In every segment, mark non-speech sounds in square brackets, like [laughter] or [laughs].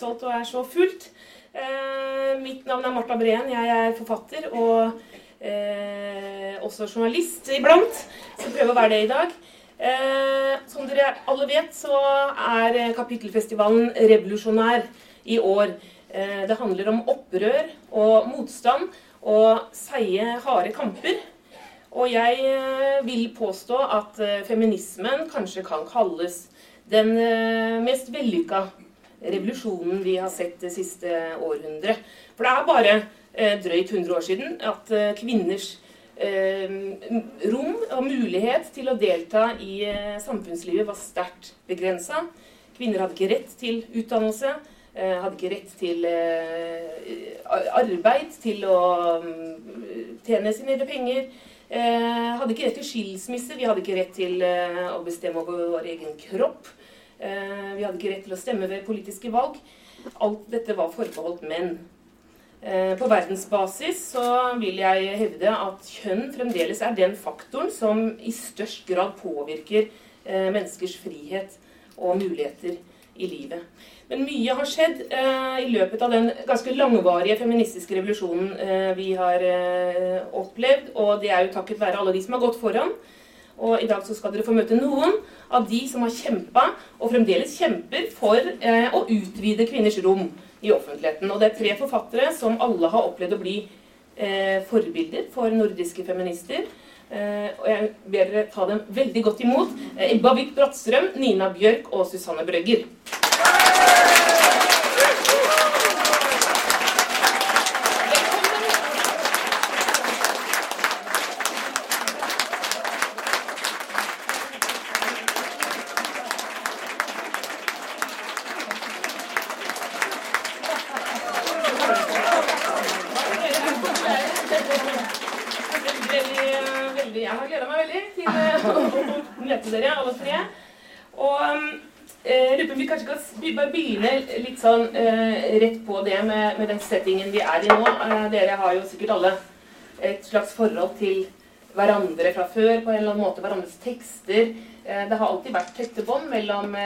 utsolgt og er så fullt. Eh, mitt navn er Marta Breen. Jeg er forfatter og eh, også journalist iblant. Skal prøve å være det i dag. Eh, som dere alle vet, så er kapittelfestivalen revolusjonær i år. Eh, det handler om opprør og motstand og seige, harde kamper. Og jeg vill vil påstå at eh, feminismen kanskje kan kalles den eh, mest vellykka Mm. revolusjonen vi har sett det siste århundret. For det er bare eh, drøyt 100 år siden at eh, kvinners eh, rom og mulighet til å delta i samfunnslivet var sterkt begrensa. Kvinner hadde ikke rett til utdannelse, hadde ikke rett til arbeid, til å mm, tjene sine penger. Eh, hadde ikke rett til skilsmisse, vi hadde ikke rett til eh, å bestemme over vår egen kropp. Eh, vi hadde ikke rett til å stemme ved politiske valg. Alt dette var forbeholdt menn. Eh, på verdensbasis så vil jeg hevde at kjønn fremdeles er den faktoren som i størst grad påvirker eh, menneskers frihet og muligheter i livet. Men mye har skjedd eh, i løpet av den ganske langvarige feministiske revolusjonen eh, vi har eh, opplevd. Og det er jo takket være alle de som har gått foran. Og i dag så skal dere få møte noen av de som har kjempa, og fremdeles kjemper, for eh, å utvide kvinners rom i offentligheten. Og det er tre forfattere som alle har opplevd å bli eh, forbilder for nordiske feminister. Uh, og jeg ber dere ta dem veldig godt imot. Eh, Ibba Ebba Witt Brattstrøm, Nina Bjørk og Susanne Brøgger. Litt sånn uh, rett på det med, med, den settingen vi er i nå. Uh, dere har jo sikkert alle et slags forhold til hverandre fra før på en eller annen måte. Hverandres tekster. Uh, det har alltid vært tette bånd mellom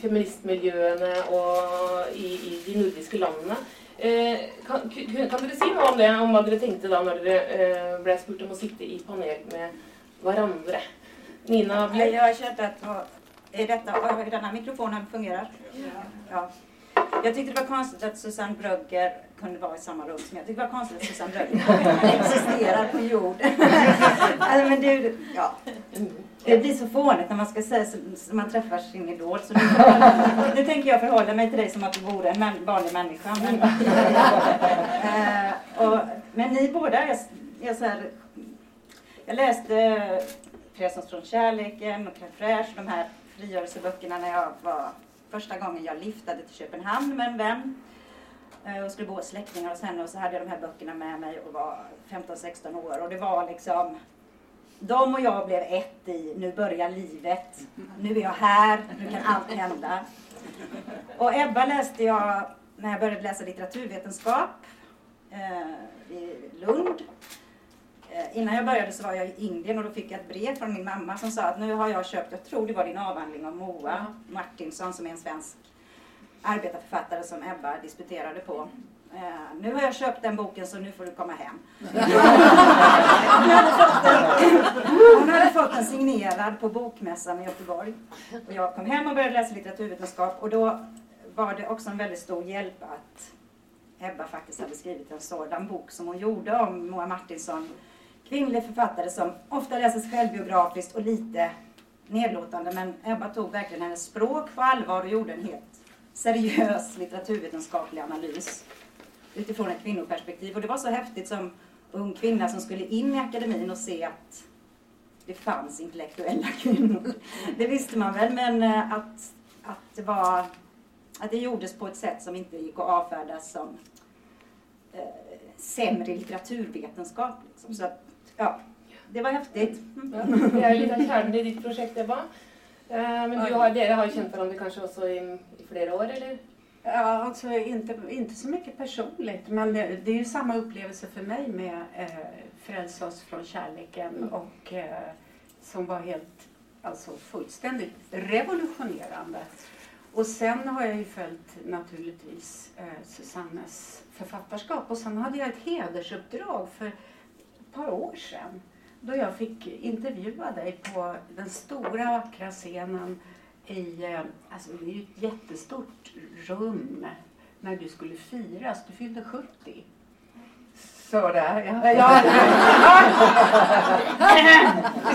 feministmiljøene og i, i, de nordiske landene. Kan, kan, dere si noe om det, om hva dere tenkte da når dere ble spurt om å sitte i panel med hverandre? Nina? Jeg har kjent at är detta, denna mikrofonen fungerar? Ja. ja. Jag tyckte det var konstigt att Susanne Brögger kunde vara i samma rum som jag. tyckte det var konstigt att Susanne Brögger [laughs] existerar på jorden. [laughs] alltså, men du, ja. Det blir så fånigt när man ska säga så, man träffar sin idol. Så nu, nu tänker jag förhålla mig till dig som att du vore en vanlig människa. Men, äh, [laughs] och, men ni båda, jag, jag, så här, jag läste Frälsarens från kärleken och Crème de här frigörelseböckerna när jag var första gången jag liftade till Köpenhamn med en vän eh, och skulle bo hos släktingar hos henne och så hade jag de här böckerna med mig och var 15-16 år. Och det var liksom de och jag blev ett i nu börjar livet, nu är jag här, nu kan allt hända. Och Ebba läste jag när jag började läsa litteraturvetenskap eh, i Lund innan jag började så var jag i Indien och då fick jag ett brev från min mamma som sa att nu har jag köpt, jag tror det var din avhandling om Moa ja. Martinsson som är en svensk arbetarförfattare som Ebba disputerade på. Uh, nu har jag köpt den boken så nu får du komma hem. [laughs] hon, hade fått den, hon hade fått den signerad på Bokmässan i Göteborg. Och jag kom hem och började läsa litteraturvetenskap och då var det också en väldigt stor hjälp att Ebba faktiskt hade skrivit en sådan bok som hon gjorde om Moa Martinsson kvinnlig författare som ofta läses självbiografiskt och lite nedlåtande. Men Ebba tog verkligen hennes språk på allvar och gjorde en helt seriös litteraturvetenskaplig analys utifrån ett kvinnoperspektiv. Och det var så häftigt som ung kvinna som skulle in i akademin och se att det fanns intellektuella [laughs] kvinnor. Det visste man väl, men eh, att, att, det var, att det gjordes på ett sätt som inte gick att avfärda som eh, sämre litteraturvetenskap. Liksom. Så att ja, det var häftigt. Ja, det är lite kärnan i ditt projekt Ebba. Eh, men du har, dere har känt varandra kanske också i, i flera år eller? Ja, alltså inte, inte så mycket personligt men det, det är ju samma upplevelse för mig med eh, Frälsa oss från kärleken mm. och eh, som var helt, alltså fullständigt revolutionerande. Och sen har jag ju följt naturligtvis eh, Susannes författarskap och sen hade jag ett hedersuppdrag för par år sedan då jag fick intervjua dig på den stora vackra scenen i, eh, alltså det är ju ett jättestort rum när du skulle firas. Du fyllde 70. Sådär, ja. ja.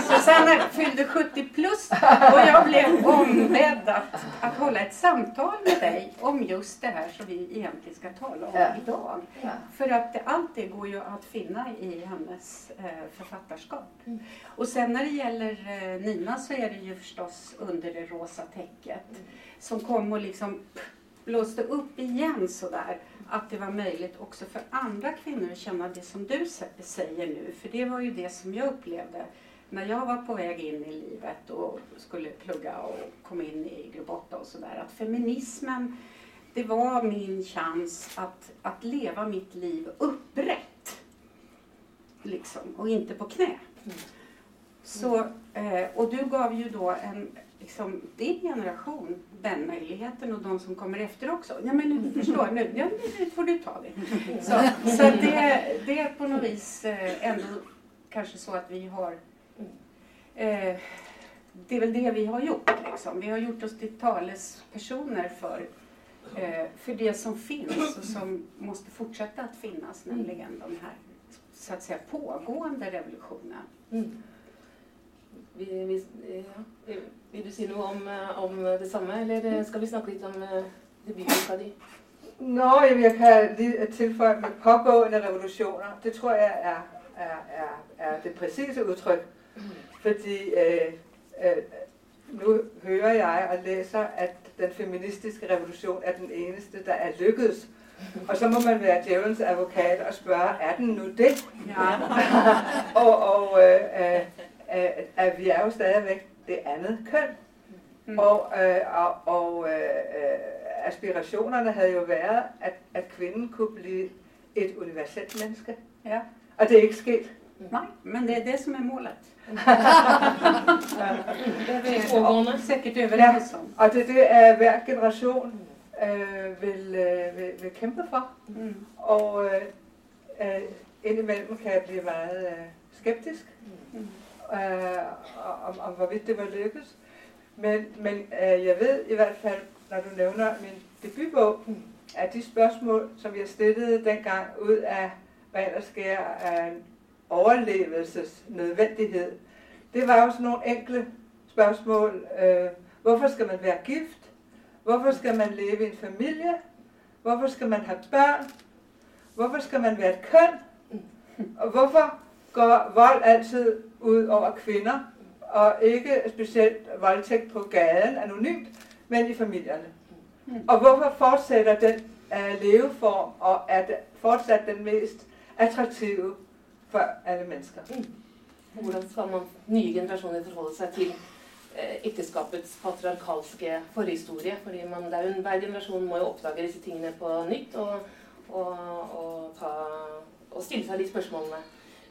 [laughs] Susanne fyllde 70 plus och jag blev ombedd att, att hålla ett samtal med dig om just det här som vi egentligen ska tala om Ja. idag. Ja. För att det, allt det går ju att finna i hennes eh, författarskap. Och sen när det gäller eh, Nina så är det ju förstås Under det rosa täcket som kom och liksom blåste upp igen sådär. Att det var möjligt också för andra kvinnor att känna det som du sä- säger nu. För det var ju det som jag upplevde när jag var på väg in i livet och skulle plugga och kom in i Grupp 8 och sådär. Att feminismen, det var min chans att, att leva mitt liv upprätt. Liksom, och inte på knä. Så, eh, och du gav ju då en, liksom, din generation den möjligheten och de som kommer efter också. Ja men du förstår, nu, ja, nu får du ta det. Så, så det, det är på något vis eh, ändå kanske så att vi har eh, det är väl det vi har gjort. Liksom. Vi har gjort oss till talespersoner för, eh, för det som finns och som måste fortsätta att finnas, nämligen de här så att säga pågående revolutionerna. Mm. Vi, vi, ja. Vil du si noe om, eh, om det samme, eller skal vi snakke litt om eh, debutboka di? Nå, jeg kan tilføje med pågående revolutioner. Det tror jeg er, er, er, er det præcise udtryk. Fordi øh, øh, nu hører jeg og læser, at den feministiske revolution er den eneste, der er lykkedes. Og så må man være djævelens advokat og spørge, er den nu det? Ja. [laughs] og og øh, øh, øh, at vi er jo stadigvæk det andet køn. Mm. Og, øh, og, og øh, aspirationerne havde jo været, at, at kvinden kunne blive et universelt menneske. Ja. Og det er ikke sket. Nej, men det är det som är målet. Det er pågående. Säkert överens om. Og det er det, at hver generation øh, vil, øh, vil, vil kæmpe for. Mm. Og øh, øh, indimellem kan jeg blive meget øh, skeptisk Mm. Eh, øh, om, om hvorvidt det var lykkes. Men, men øh, jeg ved i hvert fald, når du nævner min debutbog, at de spørgsmål, som jeg stillede dengang ud af, hvad ellers sker af en overlevelsesnødvendighed, det var jo sådan nogle enkle spørgsmål. Øh, hvorfor skal man være gift? Hvorfor skal man leve i en familie? Hvorfor skal man have børn? Hvorfor skal man være et køn? Og hvorfor går vold altid ud over kvinder? Og ikke specielt voldtægt på gaden anonymt, men i familierne. Og hvorfor fortsætter den uh, leveform og er det fortsat den mest attraktive for alle mennesker? Hvordan skal man, nye generasjoner forholde seg til ekteskapets patriarkalske forhistorie? Fordi man, det er jo, en- hver generasjon må jo oppdage disse tingene på nytt og, og, og, ta, og stille seg de spørsmålene.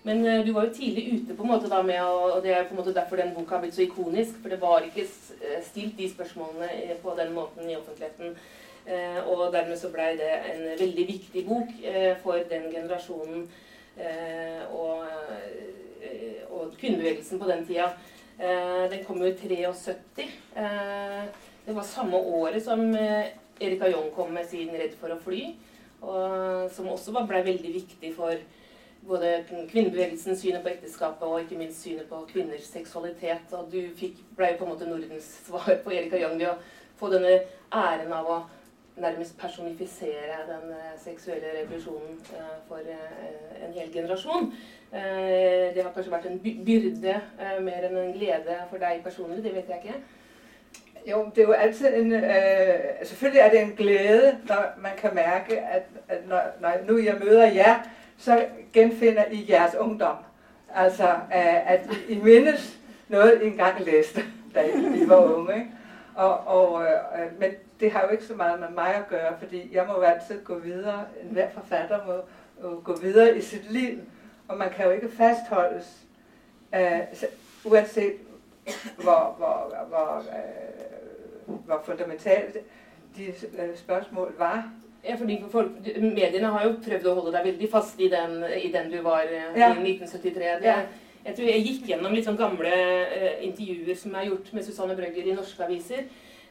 Men eh, du var jo tidlig ute på en måte da med, og det er på en måte derfor den boka har blitt så ikonisk, for det var ikke eh, stilt de spørsmålene eh, på den måten i offentligheten. Och og dermed så blei det en veldig viktig bok för for den generasjonen och og, og kvinnebevegelsen på den tida. Den kom jo i 73. Det var samme året som Erika Jong kom med sin 'Redd for å fly', og, som også var- väldigt veldig viktig for både kvinnebevegelsens synet på ekteskapet og ikke minst synet på kvinners seksualitet. Og du fikk, ble på en måte Nordens [laughs] svar på Erika Young ved å få denne æren av å nærmest personifisere den eh, sexuella seksuelle revolusjonen eh, for eh, en hel generasjon. Det har kanskje vært en byrde mer enn en glede for deg personlig, det vet jeg ikke. Jo, det er jo alltid en, øh, selvfølgelig er det en glädje når man kan märka at, at når, når nu jeg møder jer, så genfinder I jeres ungdom. Altså, øh, at I, mindes noget, I engang læste, da I, var unge. Ikke? Og, og, øh, men det har jo ikke så meget med mig at gøre, fordi jeg må jo altid gå videre. En hver forfatter må jo gå videre i sit liv, og man kan jo ikke fastholdes, øh, uanset hvor, hvor, hvor øh, hvor fundamentalt de øh, spørgsmål var. Ja, fordi folk, Mediene har jo prøvd å holde deg veldig fast i den, i den du var eh, Ja. i 1973. Det, Ja. Jeg tror jeg gikk gjennom litt sånn gamle eh, intervjuer som er gjort med Susanne Brøgger i norske aviser.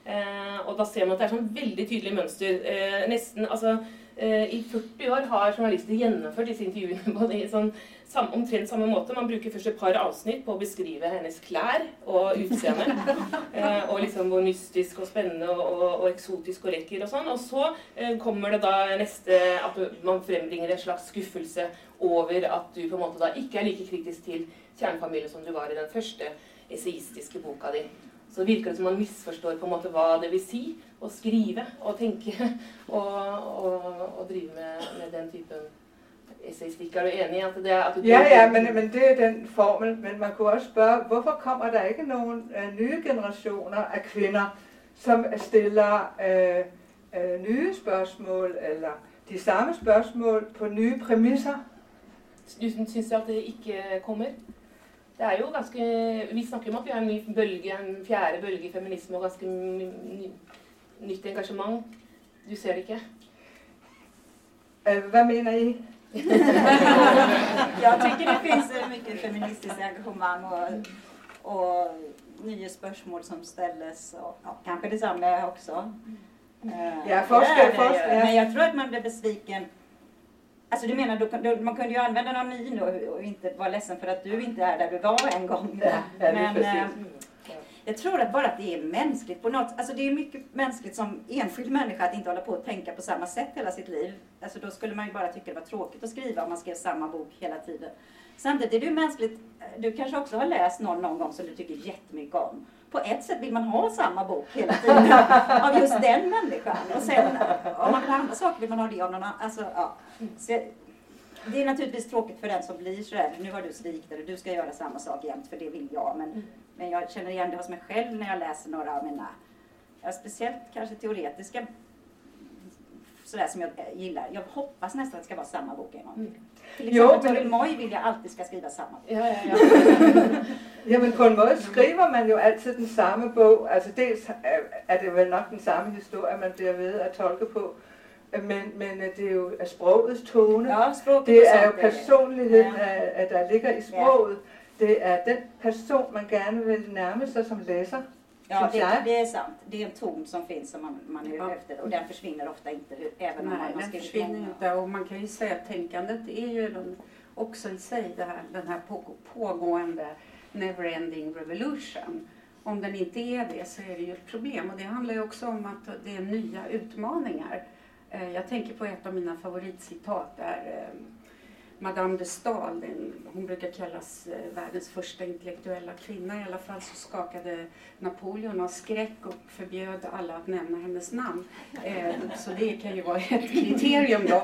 Eh, og da ser man at det er sånn veldig tydelig mønster. Eh, nesten, altså I 40 år har journalister gjennomført disse intervjuene på sånn, sam, omtrent samme måte. Man bruker først et par avsnitt på å beskrive hennes klær og utseende. [laughs] eh, og liksom hvor mystisk og spennende og, og, og eksotisk og lekker og sånn. Og så eh, kommer det da neste at du, man frembringer en slags skuffelse over at du på en måte da ikke er like kritisk til kjernefamilie som du var i den første esaistiske boka di. Så virker det som man misforstår på en måte hva det vil si å skrive og tenke [laughs] og, og, og drive med, med den typen essaystikk. Er du enig i at det er at du Ja, ja, men, men det er den formel. Men man kunne også spørge, hvorfor kommer der ikke nogen øh, nye generationer af kvinder, som stiller øh, øh, nye spørgsmål, eller de samme spørgsmål på nye præmisser? Du syns at det ikke kommer? Det er jo ganske, Vi snakker om at vi har en ny bølge, en fjerde bølge i feminisme og ganske ny, ny, nytt engasjement. Du ser det ikke? Øh, hvad mener I? Jag tycker det finns eh, mycket feministiskt engagemang och, och nya spörsmål som ställs. Och, ja, kanske detsamma också. Eh, Ja, det är det forskar, ja. Men jag tror att man blir besviken. Alltså du menar, då, man kunde ju använda någon ny nu och inte vara ledsen för att du inte är där du var en gång. Ja, Men, eh, jag tror att bara att det är mänskligt på något Alltså det är mycket mänskligt som enskild människa att inte hålla på och tänka på samma sätt hela sitt liv. Alltså då skulle man ju bara tycka det var tråkigt att skriva om man skrev samma bok hela tiden. Samtidigt är det ju mänskligt, du kanske också har läst någon någon gång som du tycker jättemycket om. På ett sätt vill man ha samma bok hela tiden [laughs] av just den människan. Och sen om man vill ha andra saker vill man ha det av någon annan. Alltså, ja. Så det är naturligtvis tråkigt för den som blir sådär, nu har du svikit eller du ska göra samma sak jämt för det vill jag. Men, men jag känner igen det hos mig själv när jag läser några av mina, ja, speciellt kanske teoretiska sådär som jag gillar. Jag hoppas nästan att det ska vara samma bok en gång. Mm. Till Jo, exempel men- Toril Moy vill jag alltid ska skriva samma. Ja, ja, ja. Jamen på en måde skriver man jo altid den samme bog. Altså dels er- er det vel nok den samme historie, man bliver ved at tolke på. Men, men øh, det er jo af sprogets tone. Ja, språket Det er jo är det. personligheden, Ja. at der ligger i sproget. Det er den person, man gerne vil nærme sig som læser. Ja, det, det är sant. Det är en ton som finns som man, man är Ja. efter och den försvinner ofta inte även om man Nej, har den skrivit försvinner många. inte. Och man kan ju säga att tänkandet är ju den- också i sig här, den här på- pågående never-ending revolution. Om den inte är det så är det ju ett problem. Och det handlar ju också om att det är nya utmaningar. Eh, Jag tänker på ett av mina favoritcitat där eh, Madame de Stael, hon brukar kallas eh, världens första intellektuella kvinna. I alla fall så skakade Napoleon av skräck och förbjöd alla att nämna hennes namn. Eh, så det kan ju vara ett kriterium då.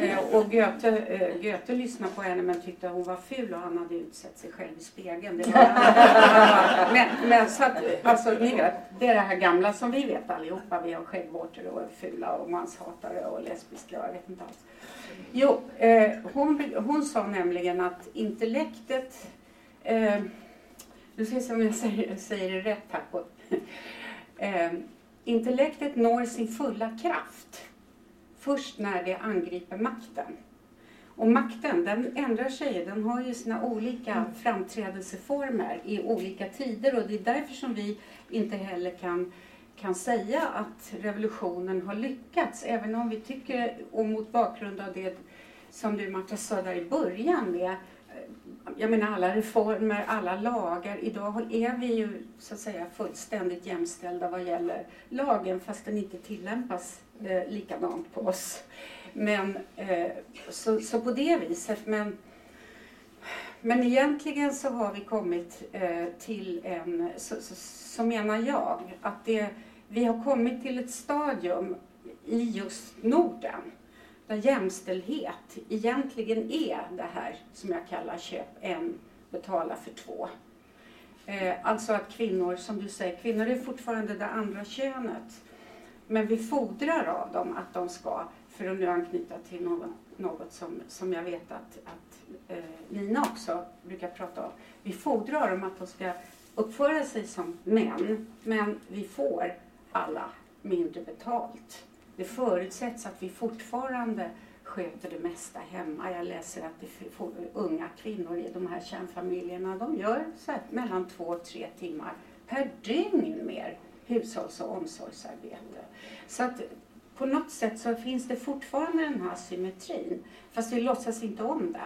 Eh, och Goethe, Goethe lyssnade på henne men tyckte att hon var ful och han hade utsett sig själv i spegeln. Det var, men, men så att, alltså ni vet, det är det här gamla som vi vet allihopa. Vi har skäggvårtor och är fula och manshatare och lesbiska och jag vet inte alls. Jo, hon, hon sa nämligen att intellektet, eh, nu ska vi se om jag säger, säger det rätt här. På, eh, intellektet når sin fulla kraft först när det angriper makten. Och makten den ändrar sig, den har ju sina olika framträdelseformer i olika tider och det är därför som vi inte heller kan, kan säga att revolutionen har lyckats. Även om vi tycker, och mot bakgrund av det som du Marta sa där i början med eh, jag menar alla reformer, alla lagar. Idag är vi ju så att säga fullständigt jämställda vad gäller lagen fast den inte tillämpas eh, likadant på oss. Men eh, så, så på det viset. Men, men egentligen så har vi kommit eh, till en, så, så, så menar jag, att det, vi har kommit till ett stadium i just Norden där jämställdhet egentligen är det här som jag kallar köp en, betala för två. Eh, alltså att kvinnor, som du säger, kvinnor är fortfarande det andra könet. Men vi fordrar av dem att de ska, för att nu anknyta till något, något som, som jag vet att, att eh, Nina också brukar prata om. Vi fordrar dem att de ska uppföra sig som män, men vi får alla mindre betalt. Det förutsätts att vi fortfarande sköter det mesta hemma. Jag läser att det får, unga kvinnor i de här kärnfamiljerna de gör så här, mellan två och tre timmar per dygn mer hushålls och omsorgsarbete. Så att på något sätt så finns det fortfarande den här symmetrin fast vi låtsas inte om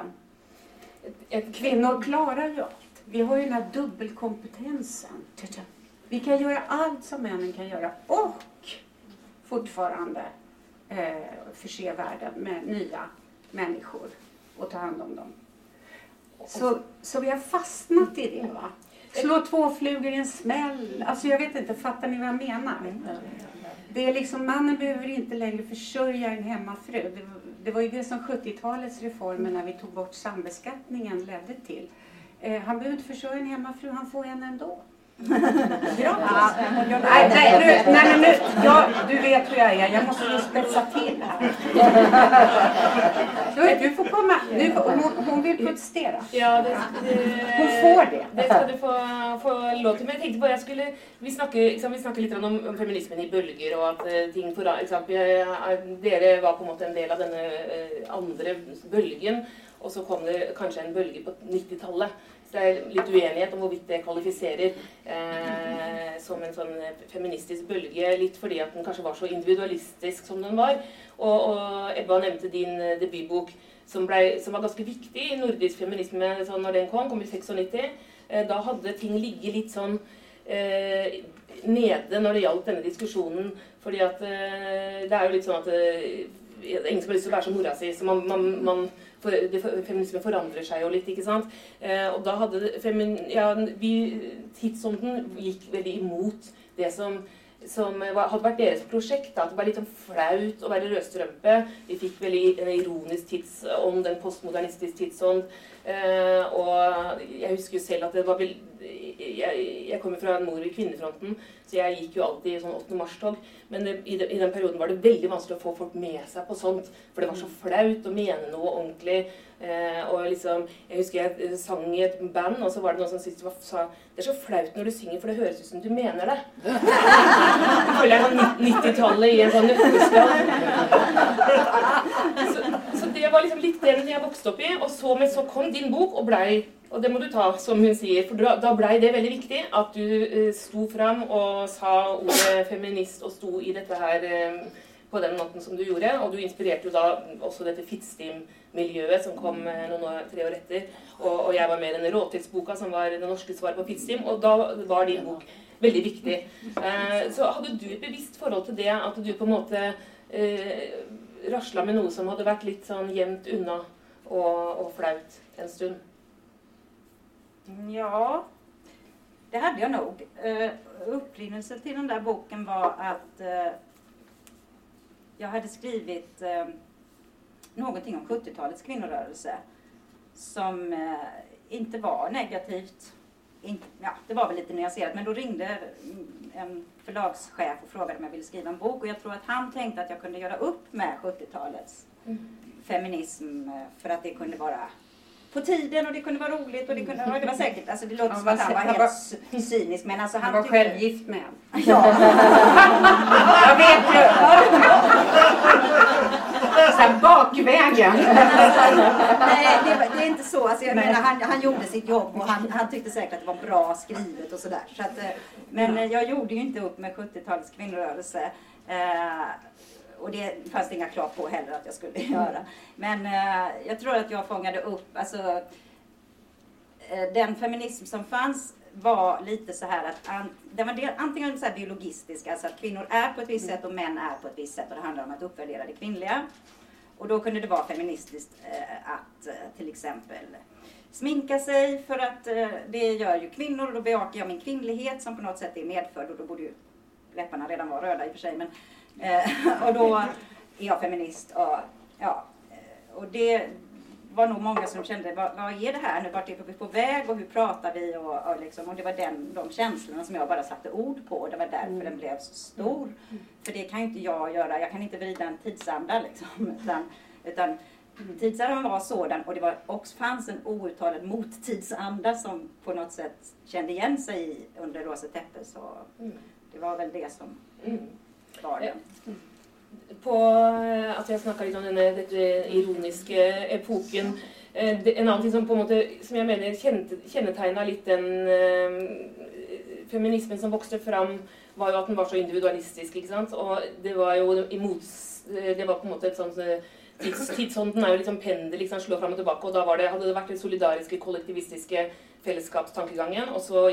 den. Kvinnor klarar ju allt. Vi har ju den här dubbelkompetensen. Vi kan göra allt som männen kan göra och fortfarande eh, förse världen med nya människor och ta hand om dem. Så, så vi har fastnat i det. Va? Slå två flugor i en smäll. Alltså jag vet inte, fattar ni vad jag menar? Det är liksom, mannen behöver inte längre försörja en hemmafru. Det, det var ju det som 70-talets reformer när vi tog bort sambeskattningen ledde till. Eh, han behöver inte försörja en hemmafru, han får en ändå. Gratis. Ja, nej, nej, nu, nej, men nu, jag, du vet hur jag är. Jag måste ju spetsa till här. Du, får komma. Nu, hon, hon vill protestera. Ja, det, det, hon får det. Det ska du få, få lov till. Men jag tänkte bara, jag skulle Vi snackade, liksom, vi snakker litt om, om feminismen i bølger, och att uh, ting for, liksom, Dere var på något en del av den uh, andra bølgen, och så kom det kanske en bølge på 90-tallet det er litt uenighet om hvorvidt det kvalifiserer eh, som en sånn feministisk bølge, litt fordi at den kanskje var så individualistisk som den var. Og, og Ebba nevnte din eh, debutbok, som, ble, som, var ganske viktig i nordisk feminisme sånn når den kom, kom i 96. Eh, da hadde ting ligget litt sånn eh, nede når det gjaldt denne diskusjonen. fordi at eh, det er jo litt sånn at eh, ingen som har lyst til å være som mora si. så man, man, man for, det, Feminisme forandrer seg jo litt, ikke sant. Eh, og da hadde femin, ja, vi, Tidsånden gikk veldig imot det som som var, hadde vært deres prosjekt. Da. At det var litt sånn flaut å være rødstrømpe. Vi fikk veldig en ironisk tidsånd, en postmodernistisk tidsånd. Eh, og jeg husker jo selv at det var vel Jeg, jeg kommer fra en mor i kvinnefronten, så jeg gikk jo alltid i sånn 8. mars-tog. Men det, i, de, i, den perioden var det veldig vanskelig å få folk med seg på sånt. For det var så flaut å mene noe ordentlig. Eh, og liksom, Jeg husker jeg eh, sang i et band, og så var det noen som sa Det er så flaut når du synger, for det høres ut som du mener det. [laughs] Føler jeg er 90-tallet i en sånn nøtteskall. [laughs] Det var liksom litt det jeg vokste opp i. Og så, men så kom din bok og blei og det må du ta, som hun sier, for da blei det veldig viktig at du uh, sto fram og sa ordet feminist og sto i dette her uh, på den måten som du gjorde. Og du inspirerte jo da også dette Fittstim-miljøet som kom uh, noen år, tre år etter. Og, og, jeg var med i denne Råtidsboka som var det norske svaret på Fittstim, og da var din bok veldig viktig. så hadde du et bevisst forhold til det, at du på en måte uh, rasla med noe som hadde vært litt sånn gjemt unna og, og flaut en stund? Ja, det hade jag nog. Uh, upprinnelsen till den där boken var att uh, jag hade skrivit uh, någonting om 70-talets kvinnorörelse som uh, inte var negativt. Ja, det var väl lite nyanserat, men då ringde en förlagschef och frågade om jag ville skriva en bok och jag tror att han tänkte att jag kunde göra upp med 70-talets mm. feminism för att det kunde vara på tiden och det kunde vara roligt och det, kunde, det var säkert, alltså det låter som att han var helt var, cynisk men alltså han, han var tyckte, själv gift med en. Ja. [laughs] jag vet ju. [laughs] Sen bakvägen. Nej, det, det, är inte så. Alltså, jag menar, han, han gjorde sitt jobb och han, han tyckte säkert att det var bra skrivet och sådär. Så att, eh, men ja. jag gjorde ju inte upp med 70-talets kvinnorörelse. Eh, och det fanns det inga krav på heller att jag skulle [laughs] göra. Men eh, jag tror att jag fångade upp, alltså eh, den feminism som fanns var lite så här att an, den var del, antingen så här biologistisk, alltså att kvinnor är på ett visst sätt och män är på ett visst sätt och det handlar om att uppvärdera det kvinnliga. Och då kunde det vara feministiskt eh, att eh, till exempel sminka sig för att eh, det gör ju kvinnor och då bejakar jag min kvinnlighet som på något sätt är medfödd och då borde ju läpparna redan vara röda i och för sig men Eh, [laughs] och då är jag feminist. Och, ja, eh, och det var nog många som kände, vad, vad är det här nu? Vart är vi på väg och hur pratar vi? Och, och, liksom, och det var den, de känslorna som jag bara satte ord på. Och det var därför mm. den blev så stor. Mm. För det kan ju inte jag göra. Jag kan inte vrida en tidsanda liksom. [laughs] Utan, utan Tidsandan var sådan och det var också fanns en outtalad mottidsanda som på något sätt kände igen sig under Rosa täppe. Så mm Det var väl det som Mm. var det. På eh, at jeg snakka litt om denne dette ironiske epoken. Eh, en annen ting som på en måte, som jeg mener kjente- kjennetegna litt den feminismen som vokste fram, var jo at den var så individualistisk. ikke sant? Og det var jo imot eh, Det var på en måte et sånt eh, tids, Tidsånden er jo liksom pendel, liksom, slår fram og tilbake. Og da var det, hadde det vært den solidariske, kollektivistiske fellesskapstankegangen. Og så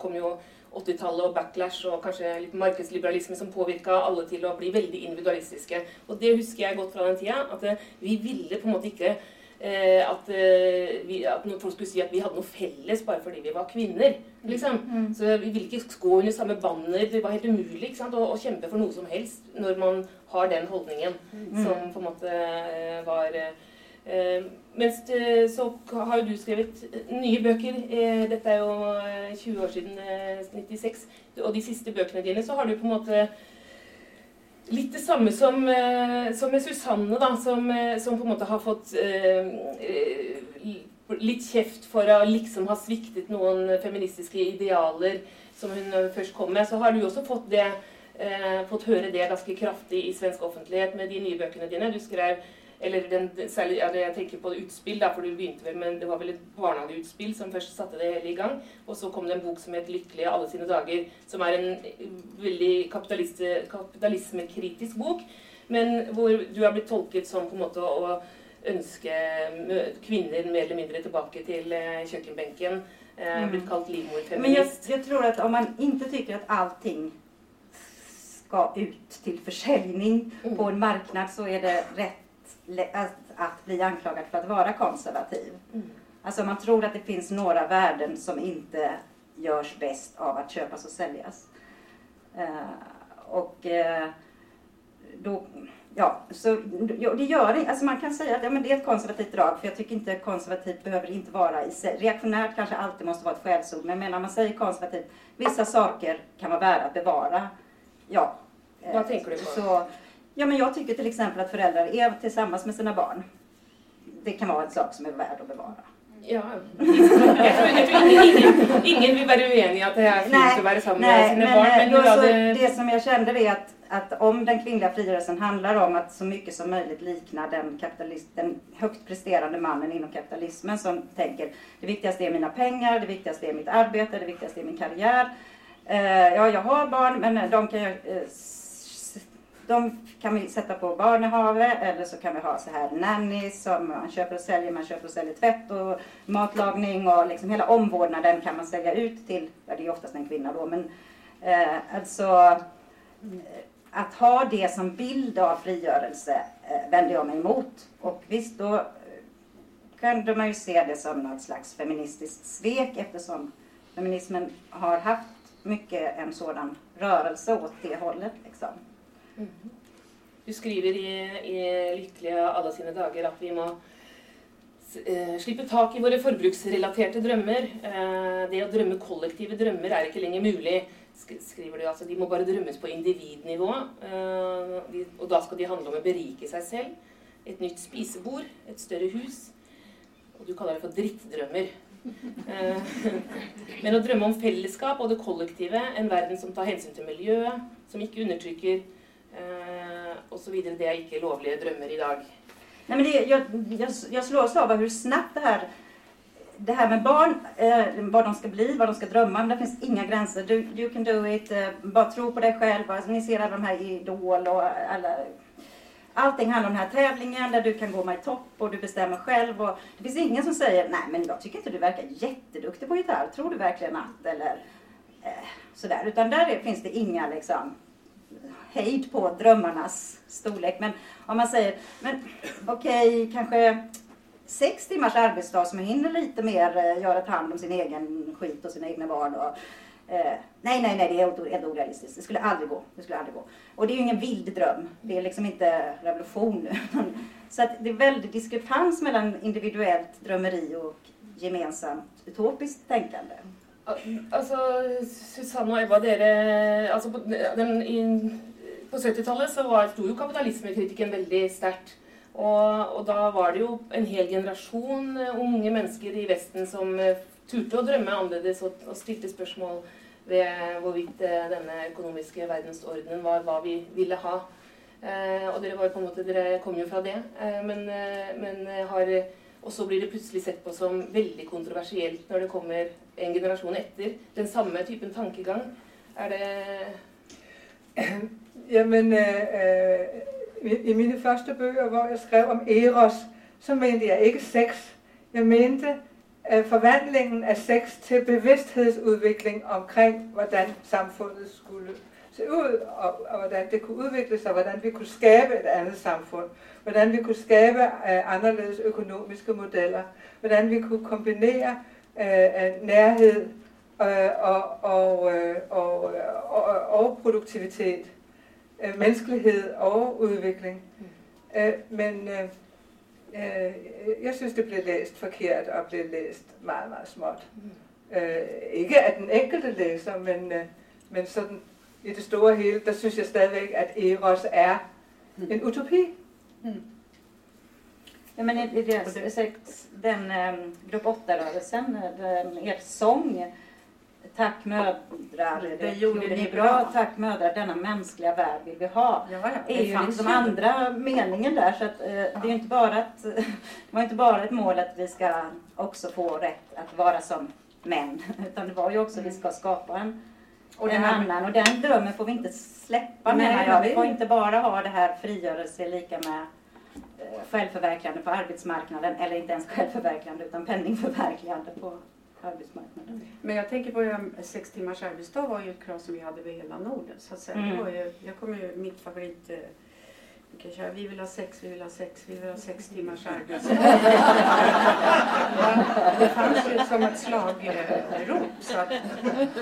kom jo 80-tallet og backlash og kanskje litt markedsliberalisme som påvirka alle til å bli veldig individualistiske. Og det husker jeg godt fra den tida. At eh, vi ville på en måte ikke eh, at, eh, vi, at når folk skulle si at vi hadde noe felles bare fordi vi var kvinner. liksom. Så vi ville ikke gå under samme banner. Det var helt? Å, å kjempe for noe som helst når man har den holdningen som på eh, var Eh, Eh, mens det, eh, så har jo du skrevet nye bøker. Eh, dette er jo 20 år siden, eh, 96. Og de siste bøkene dine så har du på en måte litt det samme som, eh, som med Susanne, da, som, eh, som på en måte har fått eh, eh, litt kjeft for å liksom ha sviktet noen feministiske idealer som hun først kom med. Så har du også fått det eh, fått høre det ganske kraftig i svensk offentlighet med de nye bøkene dine. Du skrev eller den, særlig, ja, jeg tenker på utspill, da, for du begynte vel med Det var vel et barnehageutspill som først satte det hele i gang. Og så kom det en bok som het 'Lykkelige alle sine dager', som er en veldig kapitalist- kapitalismekritisk bok, men hvor du har blitt tolket som på en måte å ønske kvinner mer eller mindre tilbake til eh, kjøkkenbenken. Eh, Mm. Blitt kalt Men jag, livmorfeminist. jag tror att om man inte tycker att allting ska ut till försäljning Mm. på en marknad så är det rätt att, bli anklagad för att vara konservativ. Mm. Alltså man tror att det finns några värden som inte görs bäst av att köpas och säljas. Eh, och eh, då, ja, så det gör det. Alltså man kan säga att ja, men det är ett konservativt drag för jag tycker inte konservativt behöver inte vara i sig. Reaktionärt kanske alltid måste vara ett skällsord men om man säger konservativt, vissa saker kan vara värda att bevara. Ja. Vad tänker du på? Så, ja men jag tycker till exempel att föräldrar är tillsammans med sina barn. Det kan vara en sak som är värd att bevara. Ja. Jeg tror, jeg tror ingen, ingen vil være uenig i at det er fint Nej, å være sammen med sine men barn. eh, Men då, så, hadde det som jag kände är att, att om den kvinnliga frigörelsen handlar om att så mycket som möjligt likna den, kapitalist, den högt presterande mannen inom kapitalismen som tänker det viktigaste är mina pengar, det viktigaste är mitt arbete, det viktigaste är min karriär. Eh, ja, jag har barn men de kan jag eh, s- de kan vi sätta på barnehave eller så kan vi ha så här nannies som man köper och säljer. Man köper och säljer tvätt och matlagning och liksom hela omvårdnaden kan man sälja ut till, ja det är oftast en kvinna då, men eh, alltså eh, att ha det som bild av frigörelse eh, vänder jag mig emot. Och visst då eh, kunde man ju se det som något slags feministiskt svek eftersom feminismen har haft mycket en sådan rörelse åt det hållet. Liksom. Du skriver i, i Lyckliga alla sina dagar att vi må slippa slippe tak i våre forbruksrelaterte drømmer. Eh, det å drømme kollektive drømmer er ikke lenger mulig, skriver du. Altså, de må bare drømmes på individnivå. Eh, Och då og da skal de handle om å berike seg selv. Et nytt spisebord, et større hus. Og du kaller det for drittdrømmer. [laughs] Men å drømme om fellesskap og det kollektive, en verden som tar hensyn til miljøet, som ikke undertrykker eh, vidare Det är inte lovliga drömmar idag. Nej, men det, jag, jag, jag slås av hur snabbt det här, det här med barn, eh, vad de ska bli, vad de ska drömma om. Det finns inga gränser. Du, you can do it. Eh, bara tro på dig själv. Alltså, ni ser alla de här Idol och alla... Allting handlar om den här tävlingen där du kan gå med i topp och du bestämmer själv. Och det finns ingen som säger nej men jag tycker inte du verkar jätteduktig på gitarr. Tror du verkligen att? Eller eh, sådär. Utan där är, finns det inga liksom hejd på drömmarnas storlek. Men om man säger, men okej, kanske sex timmars arbetsdag som hinner lite mer eh, göra ta hand om sin egen skit och sina egna barn. Och, eh, nej, nej, nej, det är helt, helt orealistiskt. Det skulle aldrig gå. Det skulle aldrig gå. Och det är ju ingen vild dröm. Det är liksom inte revolution nu. [laughs] Så att det är väldigt diskrepans mellan individuellt drömmeri och gemensamt utopiskt tänkande. Altså, Susanne og Ebba, dere altså på, den, i, på 70-tallet så var, sto jo kapitalismekritikken veldig sterkt. Og, og da var det jo en hel generasjon unga unge mennesker i Vesten som eh, turte å drømme annerledes og, og stilte spørsmål ved hvorvidt eh, denne økonomiske verdensordenen var hva vi ville ha. Eh, og dere, var på måte, dere kom jo fra det. Eh, men, eh, men har og så blir det plutselig sett på som veldig kontroversielt når det kommer en generation efter, Den samma typen tankegång. Är det [clears throat] Jamen, äh, øh, øh, i mina första böcker där jag skrev om Eros, så mente jag inte sex. Jag mente äh, förvandlingen av sex till bevidsthedsudvikling omkring, hur samfundet skulle se ut och, och hur det kunde utvecklas och hur vi kunde skapa ett annat samfund, Hur vi kunde skapa äh, øh, annorlunda ekonomiska modeller, Hur vi kunde kombinera uh, nærhed uh, og, og, uh, og, og, og produktivitet, uh, menneskelighed og udvikling. Uh, men uh, uh, jeg synes, det blev læst forkert og blev læst meget, meget småt. Uh, ikke af den enkelte læser, men, uh, men sådan i det store hele, der synes jeg stadigvæk, at Eros er mm. en utopi. Mm. Ja, men i, i det, den um, grupp 8-rörelsen, er sång Tack mödrar, det gjorde ni bra. Tack mödrar, denna mänskliga värld vill vi ha. Ja, det är ju liksom andra meningen där. Så att, uh, ja. det är inte bara att, [laughs] det var inte bara ett mål att vi ska också få rätt att vara som män. [laughs] Utan det var ju också att vi ska skapa en och en annan. Och den drömmen får vi inte släppa Nej, menar jag. Vi får inte bara ha det här frigörelse lika med eh, självförverkligande på arbetsmarknaden. Eller inte ens självförverkligande utan penningförverkligande på arbetsmarknaden. Men jag tänker på sex timmars arbetsdag var ju ett krav som vi hade över hela Norden. Så att säga. Mm. Ju, jag kommer ju, mitt favorit eh, köra, vi vill ha sex, vi vill ha sex, vi vill ha sex timmars arbetsdag. [laughs] det fanns ju som ett slagrop. Så att,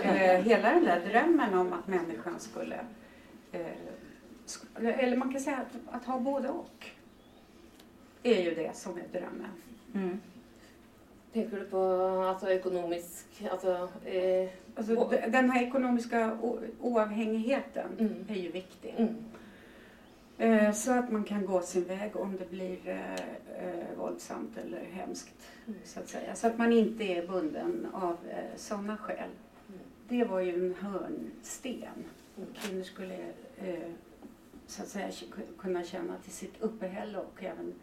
eh, hela den där drömmen om att människan skulle, eh, eller man kan säga att, att ha både och, är ju det som är drömmen. Mm. Tänker du på alltså, ekonomisk... Alltså, eh, alltså, den här ekonomiska oavhängigheten mm. är ju viktig. Mm. Eh, så att man kan gå sin väg om det blir eh, eh, våldsamt eller hemskt. Mm. Så att säga. Så att man inte är bunden av eh, sådana skäl. Mm. Det var ju en hörnsten. Mm. Kvinnor skulle eh, så att säga kunna känna till sitt uppehälle och även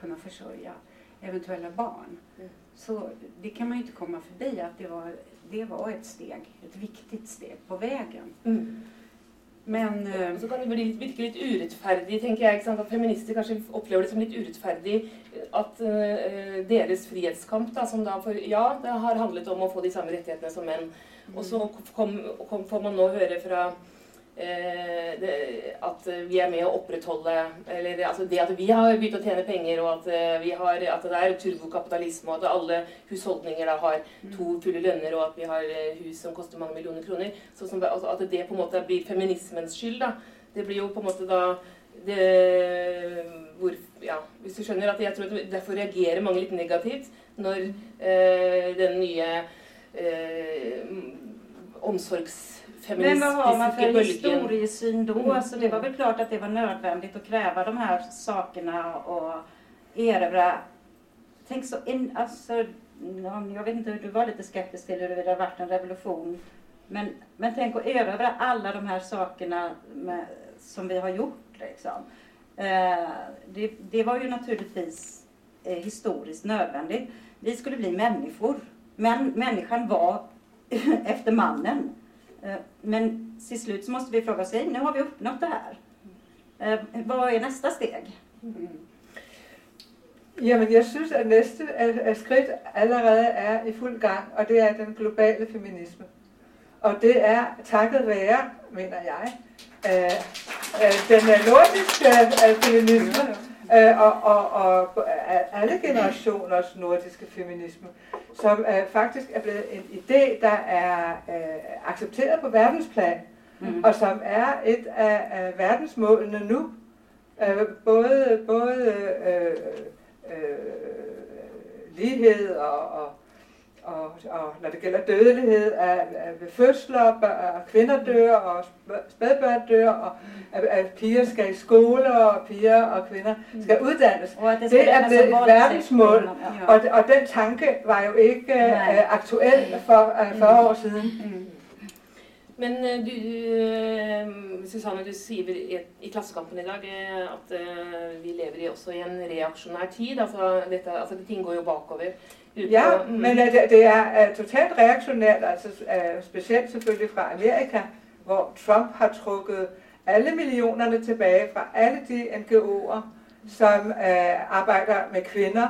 kunna försörja eventuella barn. Mm. Så det kan man ju inte komma förbi att det var, det var ett steg, ett viktigt steg på vägen. Mm. Men uh, så kan det bli, virke litt urettferdig, tenker jeg. ikke sant? At feminister kanskje opplever det som litt urettferdig at uh, deres frihetskamp, da, som da for Ja, det har handlet om å få de samme rettighetene som menn. Mm. Og så kom, kom, får man nå høre fra Eh, det, at vi er med å opprettholde Eller altså det at vi har begynt å tjene penger, og at, eh, vi har, at det er turbokapitalisme, og at alle husholdninger da har to fulle lønner, og at vi har eh, hus som koster mange millioner kroner. Så som, altså at det på en måte blir feminismens skyld. da. Det blir jo på en måte da det, hvor, ja, Hvis du skjønner at jeg tror at derfor reagerer mange litt negativt når eh, den nye eh, omsorgs men vad har man för historiesyn då? Mm. Alltså det var väl klart att det var nödvändigt att kräva de här sakerna och erövra. Tänk så, in, alltså, jag vet inte, du var lite skeptisk till hur det varit en revolution. Men, men tänk att erövra alla de här sakerna med, som vi har gjort. Liksom. Eh, det, det, var ju naturligtvis eh, historiskt nödvändigt. Vi skulle bli människor. Men människan var [laughs] efter mannen. Eh, men till slut så måste vi fråga oss, nu har vi uppnått det här. Eh, vad är nästa steg? Mm. Jamen, jeg synes, at næste at skridt allerede er i fuld gang, og det er den globale feminisme. Og det er takket være, mener jeg, øh, øh, den nordiske øh, feminisme, øh, og, og, og alle generationers nordiske feminisme, som øh, faktisk er blevet en idé, der er øh, accepteret på verdensplan, mm. og som er et af, af verdensmålene nu. Øh, både både øh, øh, lighed og, og og, og når det gælder dødelighed af, af ved fødsler, og kvinder dør, og spædbørn dør, og at, at piger skal i skole, og piger og kvinder skal uddannes. Og det, det er blevet et verdensmål, og, og den tanke var jo ikke uh, aktuel for uh, 40 år siden. Mm. Men eh, du, Susanne, du skriver i, i Klassekampen i dag at vi lever i også i en reaksjonær tid. Altså, dette, altså, ting går jo bakover. Ja, mm. men det, det er totalt reaktionært, altså, spesielt selvfølgelig fra Amerika, hvor Trump har trukket alle millionerne tilbage fra alle de NGO'er, som øh, arbejder med kvinder,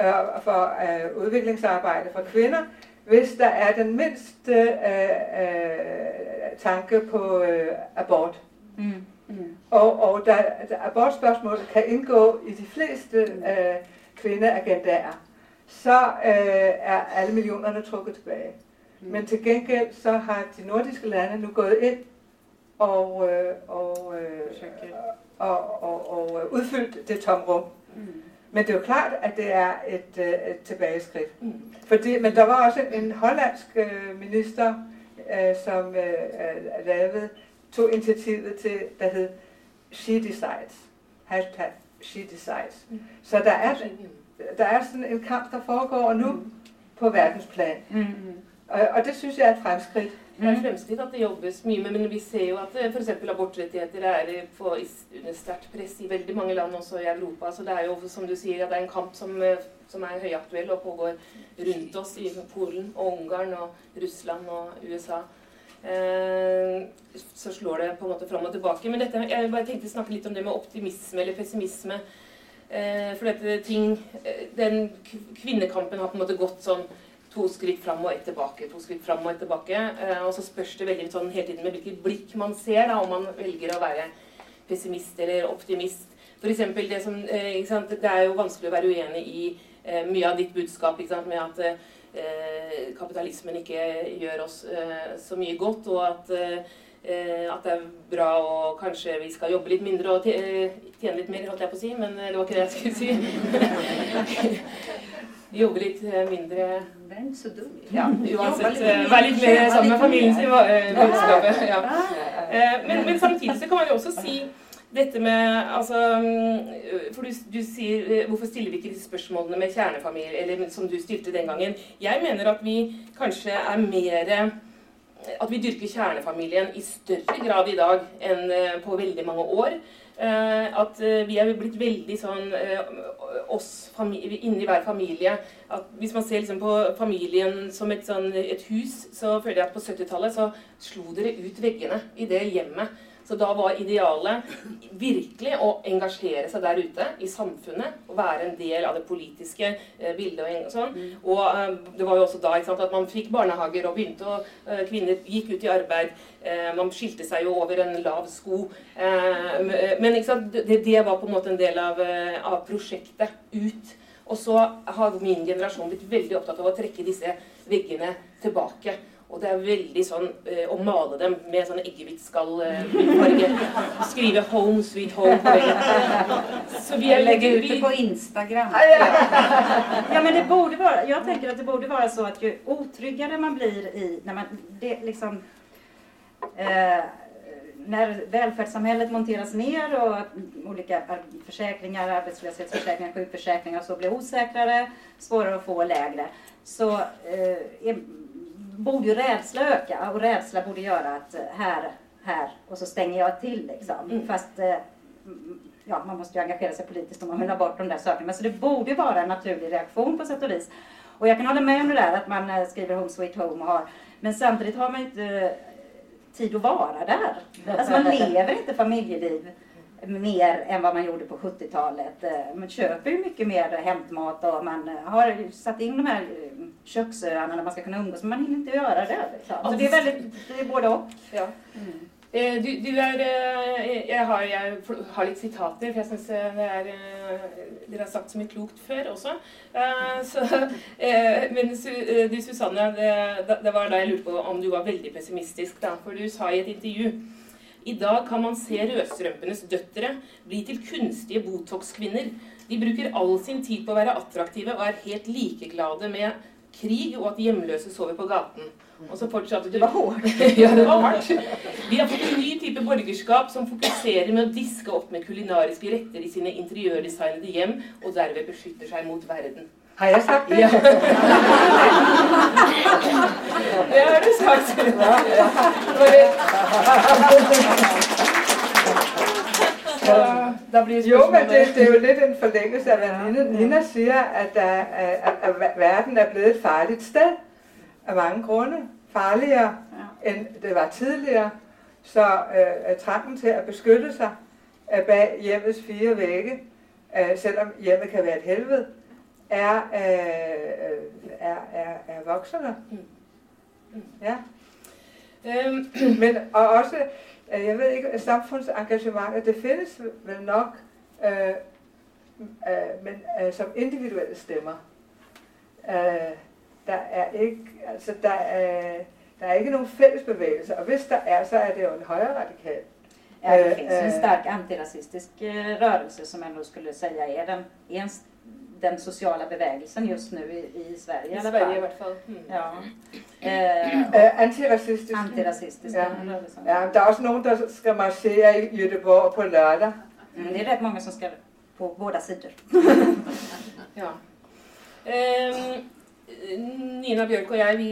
øh, for øh, udviklingsarbejde for kvinder, hvis der er den mindste øh, øh, tanke på øh, abort. Mm. Mm. Og, og der, der abortspørgsmålet kan indgå i de fleste øh, kvindeagendaer, så øh, er alle millionerne trukket tilbage. Mm. Men til gengæld så har de nordiske lande nu gået ind og, øh, og, øh, og, og, og udfyldt det tomrum. Mm. Men det er jo klart, at det er et, øh, et tilbageskridt. Mm. Fordi, men der var også en hollandsk øh, minister, øh, som øh, øh, lavede, tog initiativet til, der hed She Decides. Hashtag She Decides. Mm. Så der er, der er sådan en kamp, der foregår nu mm. på verdensplan. Mm. Og, og det synes jeg er et fremskridt. Det er fremskritt at det jobbes mye med, men vi ser jo at f.eks. abortrettigheter er på, under sterkt press i veldig mange land, også i Europa. Så det er jo som du sier, at det er en kamp som, eh, som er høyaktuell og pågår rundt oss i Polen og Ungarn og Russland og USA. Eh, så slår det på en måte fram og tilbake. Men dette, jeg bare tenkte å snakke litt om det med optimisme eller pessimisme. Eh, For dette ting eh, Den kvinnekampen har på en måte gått sånn to skritt fram og ett tilbake. to skritt fram Og ett tilbake. Eh, og så spørs det veldig sånn hele tiden med hvilket blikk man ser, da, om man velger å være pessimist eller optimist. For eksempel, det, som, ikke sant, det er jo vanskelig å være uenig i mye av ditt budskap ikke sant, med at kapitalismen ikke gjør oss så mye godt, og at, eh, at, det er bra og kanskje vi skal jobbe litt mindre og tjene litt mer, holdt jeg på å si, men det var ikke det jeg skulle si. jobbe litt mindre den så dum. Ja, uansett. Være litt mer sammen med familien sin. Budskapet. Ja. Men, men, samtidig så kan man jo også si dette med altså, For du, du, sier Hvorfor stiller vi ikke disse spørsmålene med kjernefamilie, eller som du stilte den gangen? Jeg mener at vi kanskje er mer At vi dyrker kjernefamilien i større grad i dag enn eh, på veldig mange år. Eh, at eh, vi er blitt veldig sånn oss inni hver familie. At hvis man ser liksom på familien som et, sånn, et hus, så føler jeg at på 70-tallet så slo dere ut veggene i det hjemmet. Så da var idealet virkelig å engasjere seg der ute i samfunnet. Og være en del av det politiske eh, bildet og sånn. Mm. Og eh, det var jo også da sant, at man fikk barnehager og begynte å eh, Kvinner gikk ut i arbeid. Eh, man skilte seg jo over en lav sko. Men det, det, var på en måte en del av, av prosjektet ut. Og så har min generasjon blitt veldig opptatt av å trekke disse veggene tilbake. Og det er veldig sånn eh, å male dem med sånn eggehvitskallfarge. Eh, skrive 'Home Sweet Home' på veggen. Så vi lägger ut det på Instagram. ja, men det borde vara, jag tänker att det borde vara så att ju otryggare man blir i, när man, det liksom, eh, när välfärdssamhället monteras ner och olika försäkringar, arbetslöshetsförsäkringar, sjukförsäkringar och så blir osäkrare, svårare att få lägre, så eh, borde ju rädsla öka och rädsla borde göra att eh, här, här och så stänger jag till liksom. Mm. Fast eh, ja, man måste ju engagera sig politiskt om man vill ha bort de där sakerna. Men så det borde vara en naturlig reaktion på sätt och vis. Och jag kan hålla med om det där att man eh, skriver Home Sweet Home och har, men samtidigt har man inte tid att vara där. Alltså man [laughs] lever inte familjeliv mer än vad man gjorde på 70-talet. Eh, man köper ju mycket mer hämtmat och man eh, har satt in de här eh, köksöarna där man ska kunna umgås, men man hinner inte göra det. Liksom. Så det är väldigt, det är både och. Ja. Mm. Du, du, er jeg har, jeg har, litt sitater, for jeg syns dere har sagt så mye klokt før også. Så, men du Susanne, det, det, var da jeg lurte på om du var veldig pessimistisk. Da, for du sa i et intervju dag kan man se rødstrømpenes døtre bli til kunstige Botox-kvinner. De bruker all sin tid på å være attraktive og er helt likeglade med krig og at hjemløse sover på gaten. Og så fortsatte du. Det var hårdt. [laughs] ja, det var hardt. Vi har fått en ny type borgerskap som fokuserer med å diske opp med kulinariske retter i sine interiørdesignede hjem, og derved beskytter seg mot verden. Har jag sagt det? Ja. det har du sagt. Ja, blir Jo, men det, det er jo lidt en forlængelse af, hvad Nina, Nina siger, at, der, er- at, at, at verden er blevet et farligt sted af mange grunde. Farligere, Ja. end det var tidligere. Så øh, trangen til at beskytte sig øh, bag hjemmets fire vægge, øh, selvom hjemmet kan være et helvede, er, øh, øh, er, er, er voksende. Ja. Um, [clears throat] Men og også, øh, jeg ved ikke, samfundsengagementet, det findes vel nok, øh, øh, men øh, som individuelle stemmer. Øh, der er ikke, altså der er, der er ikke nogen fælles bevægelse, og hvis der er, så er det jo en højre radikal. Ja, det Eh, finns en eh. stark antirasistisk rörelse som jag nog skulle säga är den, är en, den sociala bevägelsen just nu i, i Sverige I alla Sverige i hvert fall. Mm. Ja. Eh, Øh, antirasistisk. antirasistiska Ja. Ja, der er også nogen, der skal marchere i Göteborg på lørdag. Mm, det är rätt många som ska på båda sidor. [laughs] Ja. [laughs] Ehm, Nina Bjørk og jeg, vi,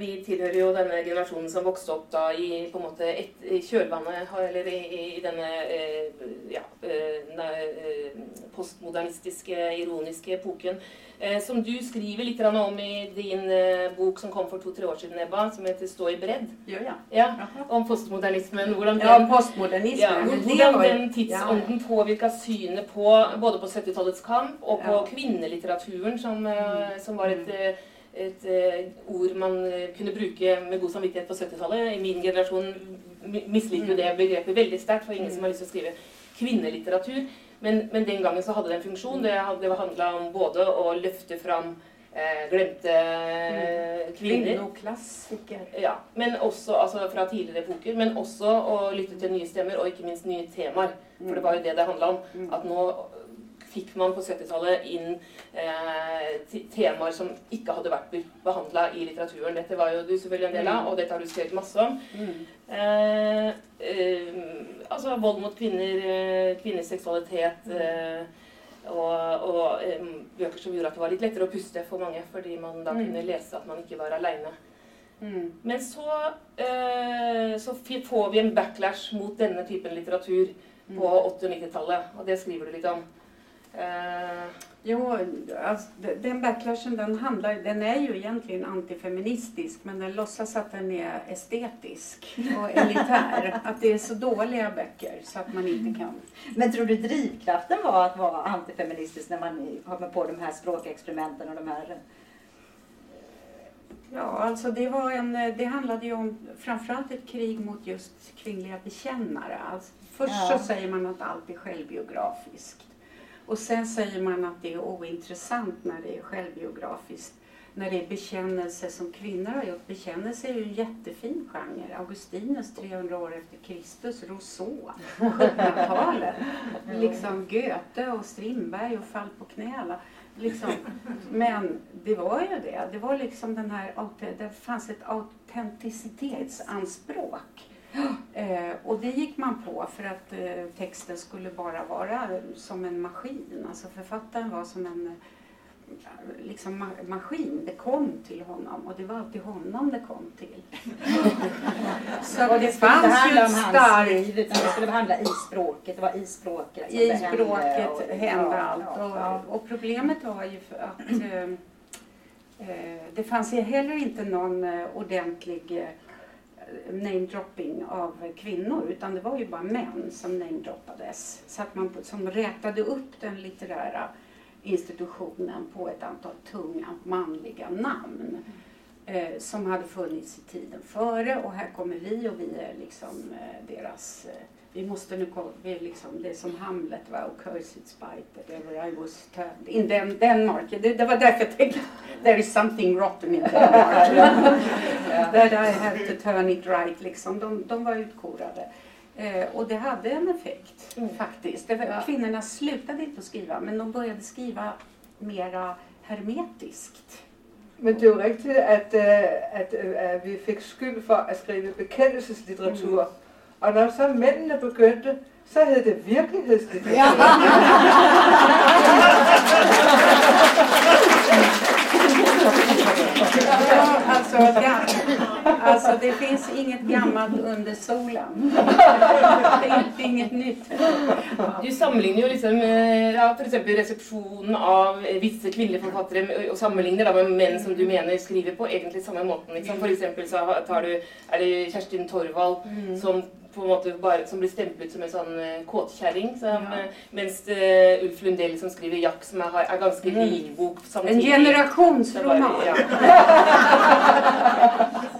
vi tilhører jo denne generasjonen som vokste opp da i på måte et, i kjølvannet, eller i, i denne eh, ja, eh, eh, postmodernistiske, ironiske epoken. Eh, som du skriver grann om i din eh, bok som kom for to-tre år siden, Ebba, som heter 'Stå i bredd'. Jag? Ja, Jaha. om postmodernismen. Hvordan Ja, den postmodernismen. Ja, men det hvordan var ju- den tidsånden påvirka synet på både på 70-tallets kamp og på Ja. kvinnelitteraturen, som, eh, som var et, eh, et eh, ord man eh, kunne bruke med god samvittighet på 70-tallet. I min generasjon mi- misliker jo det begrepet veldig sterkt, for ingen som har lyst til å skrive kvinnelitteratur. Men, men den gangen så hadde det en funksjon. Det, det handla om både å løfte fram eh, glemte eh, kvinner Kvinnoklassiker. ja, men også altså, fra tidligere epoker, men også å lytte til nye stemmer, og ikke minst nye temaer. For det var jo det det handla om. Mm. At nå fikk man på 70-tallet inn eh, te- temaer som ikke hadde vært behandla i litteraturen. Dette var jo du selvfølgelig en del av, og dette har du skrevet masse om. Mm. Eh, eh, altså vold mot kvinner, eh, eh, og, og eh, bøker som gjorde at det var litt lettere å puste for mange, fordi man da Mm. kunne lese at man ikke var aleine. Mm. Men så, eh, så får vi en backlash mot denne typen litteratur på 80- og 90-tallet, og det skriver du litt om. Eh, Jo, alltså, de- den backlashen den, handlar, den är ju egentligen antifeministisk men den låtsas att den är estetisk och [laughs] elitär. att det är så dåliga böcker så att man inte kan. Men tror du drivkraften var att vara antifeministisk när man kommer på de här språkexperimenten och de här... Ja, alltså det, var en, det handlade ju om framförallt ett krig mot just kvinnliga bekännare. Alltså, först Ja. så säger man att allt är självbiografiskt. Och sen säger man att det är ointressant när det är självbiografiskt. När det är bekännelser som kvinnor har gjort. Bekännelse är ju en jättefin genre. Augustinus 300 år efter Kristus, Rousseau på 1700-talet. [laughs] liksom Goethe och Strindberg och Fall på knä. alla. Liksom. Men det var ju det. Det var liksom den här, det fanns ett autenticitetsanspråk. Eh, och det gick man på för att eh, texten skulle bara vara som en maskin. Alltså författaren var som en eh, liksom ma- maskin. Det kom till honom och det var till honom det kom till. [laughs] Så Och det det fanns ju ett starkt utan det skulle handla i språket. Det var i språket som i det hände språket och- hände ja, allt. Och, ja. och problemet var ju att eh, eh, det fanns ju heller inte någon eh, ordentlig eh, namedropping av kvinnor utan det var ju bara män som namedroppades. Så att man som rätade upp den litterära institutionen på ett antal tunga manliga namn eh, som hade funnits i tiden före och här kommer vi och vi är liksom eh, deras eh, vi måste nu komma, vi är liksom det som Hamlet var och Cursed spite that ever I was turned in Den- Denmark. Det, det var därför jag tänkte there is something rotten in Denmark. [laughs] That I have to turn it right liksom. De, de var utkorade. Eh, och det hade en effekt Mm. faktiskt. Det var, Ja. Kvinnorna slutade inte att skriva men de började skriva mera hermetiskt. Men det er jo rigtigt, at, øh, at, øh, at vi fik skyld for at skrive bekendelseslitteratur. Og når så mændene begyndte, så hed det virkelighedsdetektiv. [laughs] Ja. altså, ja. Så det finns inget gammalt under solen. Det är inget nytt. Du sammenligner jo liksom eh, ja, f.eks. resepsjonen av eh, forfattere med- og sammenligner da med menn som du mener skriver på egentlig samme måten. Liksom. For eksempel så tar du er det Kjerstin Torvald som på en måte bare, som blir stemplet som en sånn eh, kåtkjerring. som, Ja. Mens eh, Ulf Lundell som skriver 'Jack', som er, er ganske Mm. lik bok En samtidig. generationsroman. Ja. [laughs]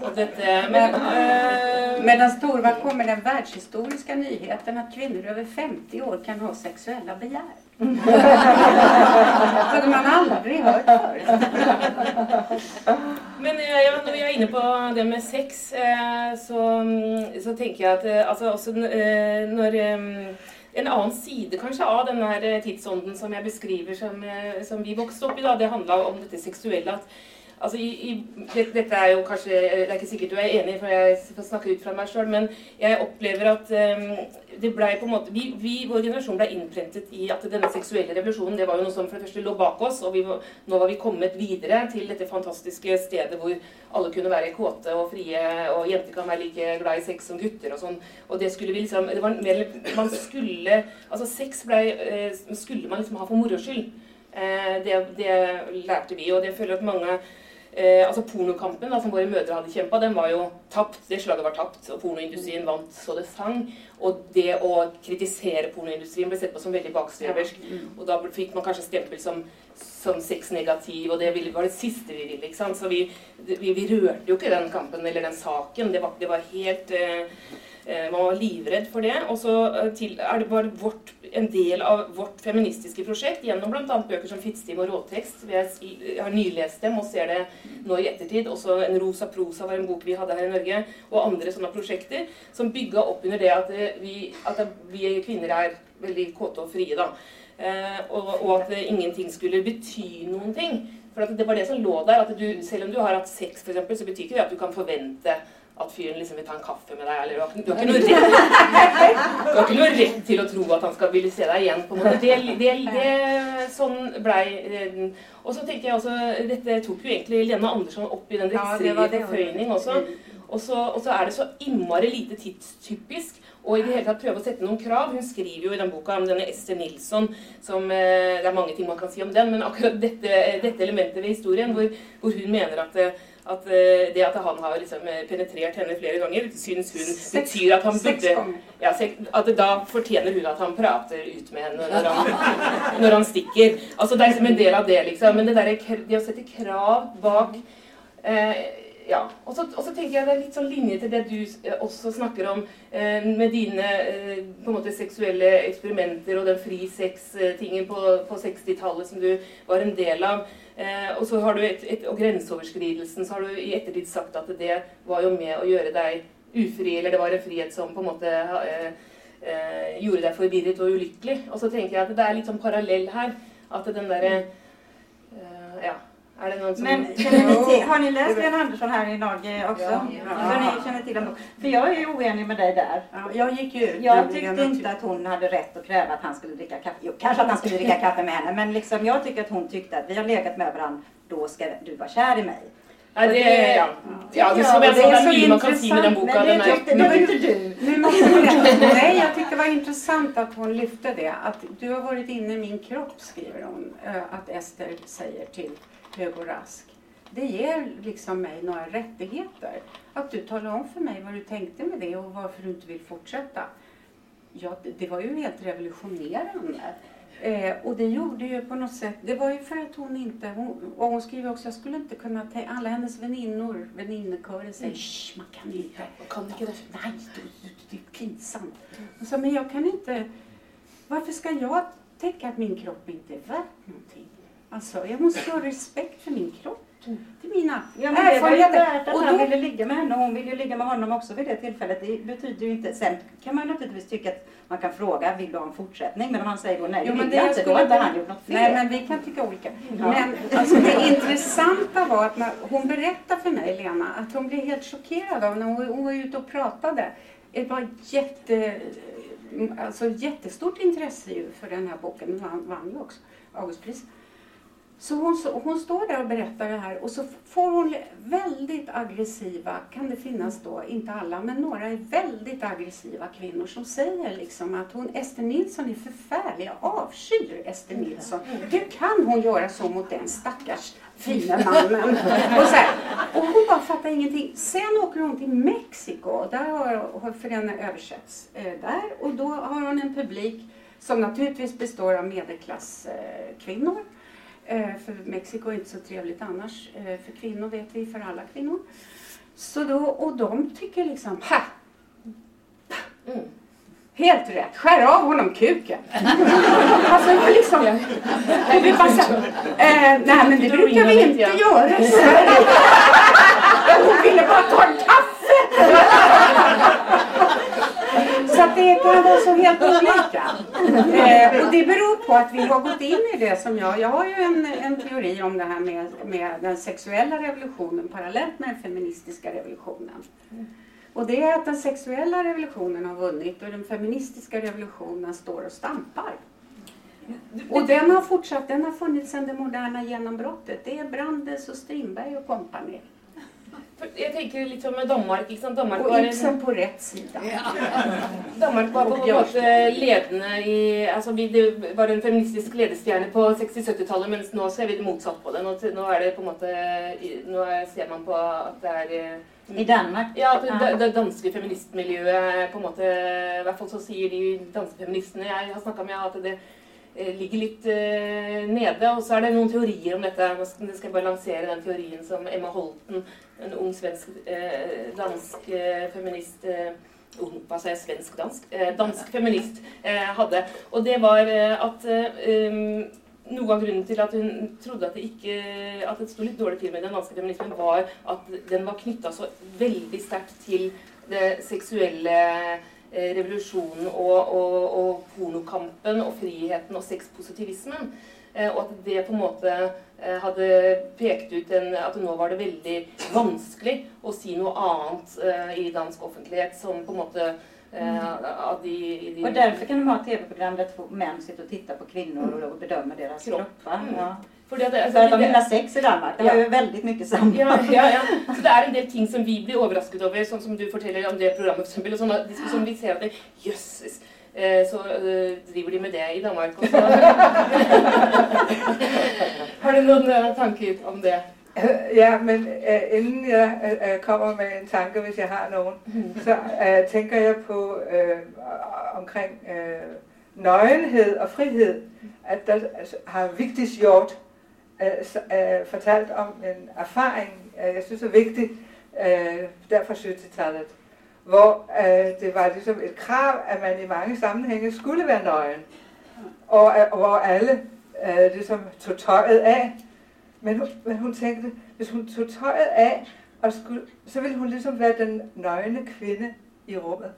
Och dette, men, eh, Medan Torvald kommer den världshistoriska nyheten att kvinnor över 50 år kan ha sexuella begär. [laughs] hade man aldrig hört förut. Men eh, ja, når vi er inne på det med sex, eh, så, mm, så tenker jeg at eh, altså, også eh, når eh, En annen side kanskje av denne her eh, tidsånden som jeg beskriver som, eh, som vi vokste opp i, da, det handla om dette seksuelle. at Altså, i, i, det, dette er jo kanskje eh, Det er ikke sikkert du er enig, for jeg får snakke ut fra meg sjøl, men jeg opplever at um, ehm, det ble på en måte vi, vi, vår generasjon ble innprentet i at denne seksuelle revolusjonen det var jo noe som for det første lå bak oss, og vi var, nå var vi kommet videre til dette fantastiske stedet hvor alle kunne være kåte og frie, og jenter kan være like glad i sex som gutter og sånn. Og det skulle vi liksom det var mer, Man skulle Altså, sex ble, eh, skulle man liksom ha for moro skyld. Eh, det, det lærte vi, og det føler jeg at mange Eh, altså Pornokampen da, som våre mødre hadde kjempa, den var jo tapt. Det slaget var tapt, og pornoindustrien vant så det sang. Og det å kritisere pornoindustrien ble sett på som veldig bakstreversk. Og da fikk man kanskje stempel som, som sexnegativ, og det var det siste vi ville. ikke sant? Så vi, vi, vi rørte jo ikke den kampen eller den saken. Det var, det var helt eh, Eh, man var livrädd för det. Och så eh, till, är det bara vårt, en del av vårt feministiska projekt genom bland annat böcker som 'Fittstim' och 'Råtekst'. Jeg, har nyläst dem och ser det nu i efterhand. Och så en Rosa prosa var en bok vi hade här i Norge, Och andra sådana projekt som bygger upp under det att eh, vi, att vi kvinnor är väldigt kåta och fria. Då. Och, och att ingenting skulle betyda någonting. För att det var det som låg där. Att du, även om du har haft sex, till exempel, så betyder det att du kan förvänta at fyren liksom vil ta en kaffe med deg. eller Du har, ikke- noe rett, du har ikke noe rett til å tro at han skal ville se deg igjen. på en måte. Det, det, det, sånn blei eh, Og så tenker jeg også, Dette tok jo egentlig Lene Andersson opp i den Ja, rettsstridige det. forføyning også. Og så, og så er det så innmari lite tidstypisk. Og i det hele tatt prøve å sette noen krav. Hun skriver jo i den boka om denne Ester Nilsson som eh, Det er mange ting man kan si om den, men akkurat dette, dette elementet ved historien hvor, hvor hun mener at, eh, at eh, det at han har liksom eh, penetrert henne flere ganger, syns hun Seks- betyr at han ganger. ja, sek- at da fortjener hun at han prater ut med henne når han, [laughs] når han stikker. Altså Det er liksom en del av det, liksom. Men det, der, det å sette krav bak eh, ja. och så, och så tänker jag det är lite sånn linje till det du eh, också snackar om eh, med dina eh, på en måte den fri sex-tingen eh, på, på 60-talet som du var en del av. Eh, och så har du ett, ett, och gränsöverskridelsen så har du i ettertid sagt att det var ju med att göra dig ufri, eller det var en frihet som på något sätt eh, eh, gjorde dig förvirrad och olycklig. Och så tänker jag att det är lite sånn parallell här, att den där, eh, Ja. Er det noen som Men känner ni till, har ni läst Lena Andersson här i Norge också? Ja. Så ni känner till den? För jag är ju oenig med dig där. Ja, jag gick ju ut. Jag tyckte inte att hon hade rätt att kräva att han skulle dricka kaffe. Jo, kanske att han skulle dricka kaffe med henne. Men liksom, jag tycker att hon tyckte att vi har legat med varandra. Då ska du vara kär i mig. Nei, det, ja. ja det, som jeg det sa, det mye man kan den Den det tyckte det var inte du. Nu måste jag, nej, jag tycker det var intressant att hon lyfte det. Att du har varit inne i min kropp, skriver hon. eh, Att Ester säger till Hugo Rask. Det ger liksom mig några rättigheter. Att du talar om för mig vad du tänkte med det och varför du inte vill fortsätta. Ja, det- var ju helt revolutionerande. Eh, och det gjorde ju på något sätt, det var ju för att hon inte, hon, och hon skriver också, jag skulle inte kunna, tä- alla hennes väninnor, väninnekören säger, shh, man kan inte. ikke det. Nej, det, det är pinsamt. Och så, men jag kan inte... Varför ska jag tänka att min kropp inte är värd någonting? Alltså, jag måste ha respekt för min kropp. Det är mina Ja, men det var ju erfarenheter. värt att Och han då- ville ligga med henne och hon ville ju ligga med honom också vid det tillfället. Det betyder ju inte... Sen kan man naturligtvis tycka att man kan fråga, vill du ha en fortsättning? Men om han säger då nej, det Jo, men vill det jag inte, då har inte han gjort något fel. Nej, men vi kan tycka olika. Ja. Men alltså, det intressanta var att när hon berättade för mig, Lena, att hon blev helt chockerad av när hon, hon var ute och pratade. Det var jätte, alltså, jättestort intresse ju för den här boken. Den vann, ju också Augustpris. Så hon, hon står där och berättar det här och så får hon väldigt aggressiva, kan det finnas då, inte alla, men några är väldigt aggressiva kvinnor som säger liksom att hon, Ester Nilsson är förfärlig, jag avskyr Ester Nilsson. Hur kan hon göra så mot den stackars fina mannen? [laughs] Och, så här, och hon bara fattar ingenting. Sen åker hon till Mexiko, där har, för den översätts eh, där och då har hon en publik som naturligtvis består av medelklasskvinnor. Eh, för Mexiko är inte så trevligt annars. Eh, för kvinnor vet vi, för alla kvinnor. Så då, och de tycker liksom, ha! Mm. Helt rätt, skär av honom kuken. [laughs] alltså liksom, och vi bara eh, nej men det brukar vi inte göra i Sverige. [laughs] Hon ville bara ta en kaffe. [laughs] Så att det kan vara så helt olika. Eh, och det beror på att vi har gått in i det som jag, jag har ju en, en teori om det här med, med den sexuella revolutionen parallellt med den feministiska revolutionen. Och det är att den sexuella revolutionen har vunnit och den feministiska revolutionen står och stampar. Och den har fortsatt, den har funnits sedan det moderna genombrottet. Det är Brandes och Strindberg och kompani. Jag tänker litt som med Danmark. Liksom. Danmark och Ibsen på rätt sida. Ja. Danmark var på en måte ledende i altså vi, Det var en feministisk ledestjerne på 60-70-tallet, mens nå ser vi det motsatt på det. Nå, nå, er det på en måte Nå ser man på at det er eh, i Danmark? Ja, det, det, danske feministmiljøet på en måte I hvert fall så sier de danske feministene jeg har snakka med, at det Eh, Eh, ligger lite uh, nede. Och så är det några teorier om detta. Nå ska jeg bare den teorin som Emma Holten, en ung svensk uh, dansk uh, feminist ung, hva sa jeg, svensk-dansk? dansk feminist hade. Och det var att, um, noe av grunnen til at hun trodde att det ikke at det sto litt dårlig til med den danske feminismen, var att den var knytta så väldigt starkt till det sexuella revolusjonen og, og, og, pornokampen og friheten og sexpositivismen. Eh, og at det på en måte eh, hadde pekt ut en, at nå var det veldig vanskelig å si noe annet i dansk offentlighet som på en måte av de, de, och därför kan de ha tv-program där två män sitter och tittar på kvinnor och bedömer deras kroppar. Mm. Ja. For, det, altså, at de vil ha sex i Danmark. Det har jo veldig mye sammen. Ja, ja, ja. Så det er en del ting som vi blir overrasket over, sånn som du forteller om det programmet. For eksempel, og sånne diskusjoner vi ser at det, Jøsses! Eh, så uh, driver de med det i Danmark også. [laughs] har du noen uh, tanker om det? Ja, men uh, inden jeg uh, kommer med en tanke, hvis jeg har noen, mm. så uh, tenker jeg på uh, omkring uh, nøgenhed og frihed, at der har Vigdis Hjort Øh, øh, fortalt om en erfaring, øh, jeg synes er vigtig, øh, der fra 70-tallet, hvor øh, det var ligesom et krav, at man i mange sammenhænge skulle være nøgen, og, øh, og hvor alle øh, ligesom tog tøjet af. Men hun, men hun tænkte, hvis hun tog tøjet af, og skulle, så ville hun ligesom være den nøgne kvinde i rummet.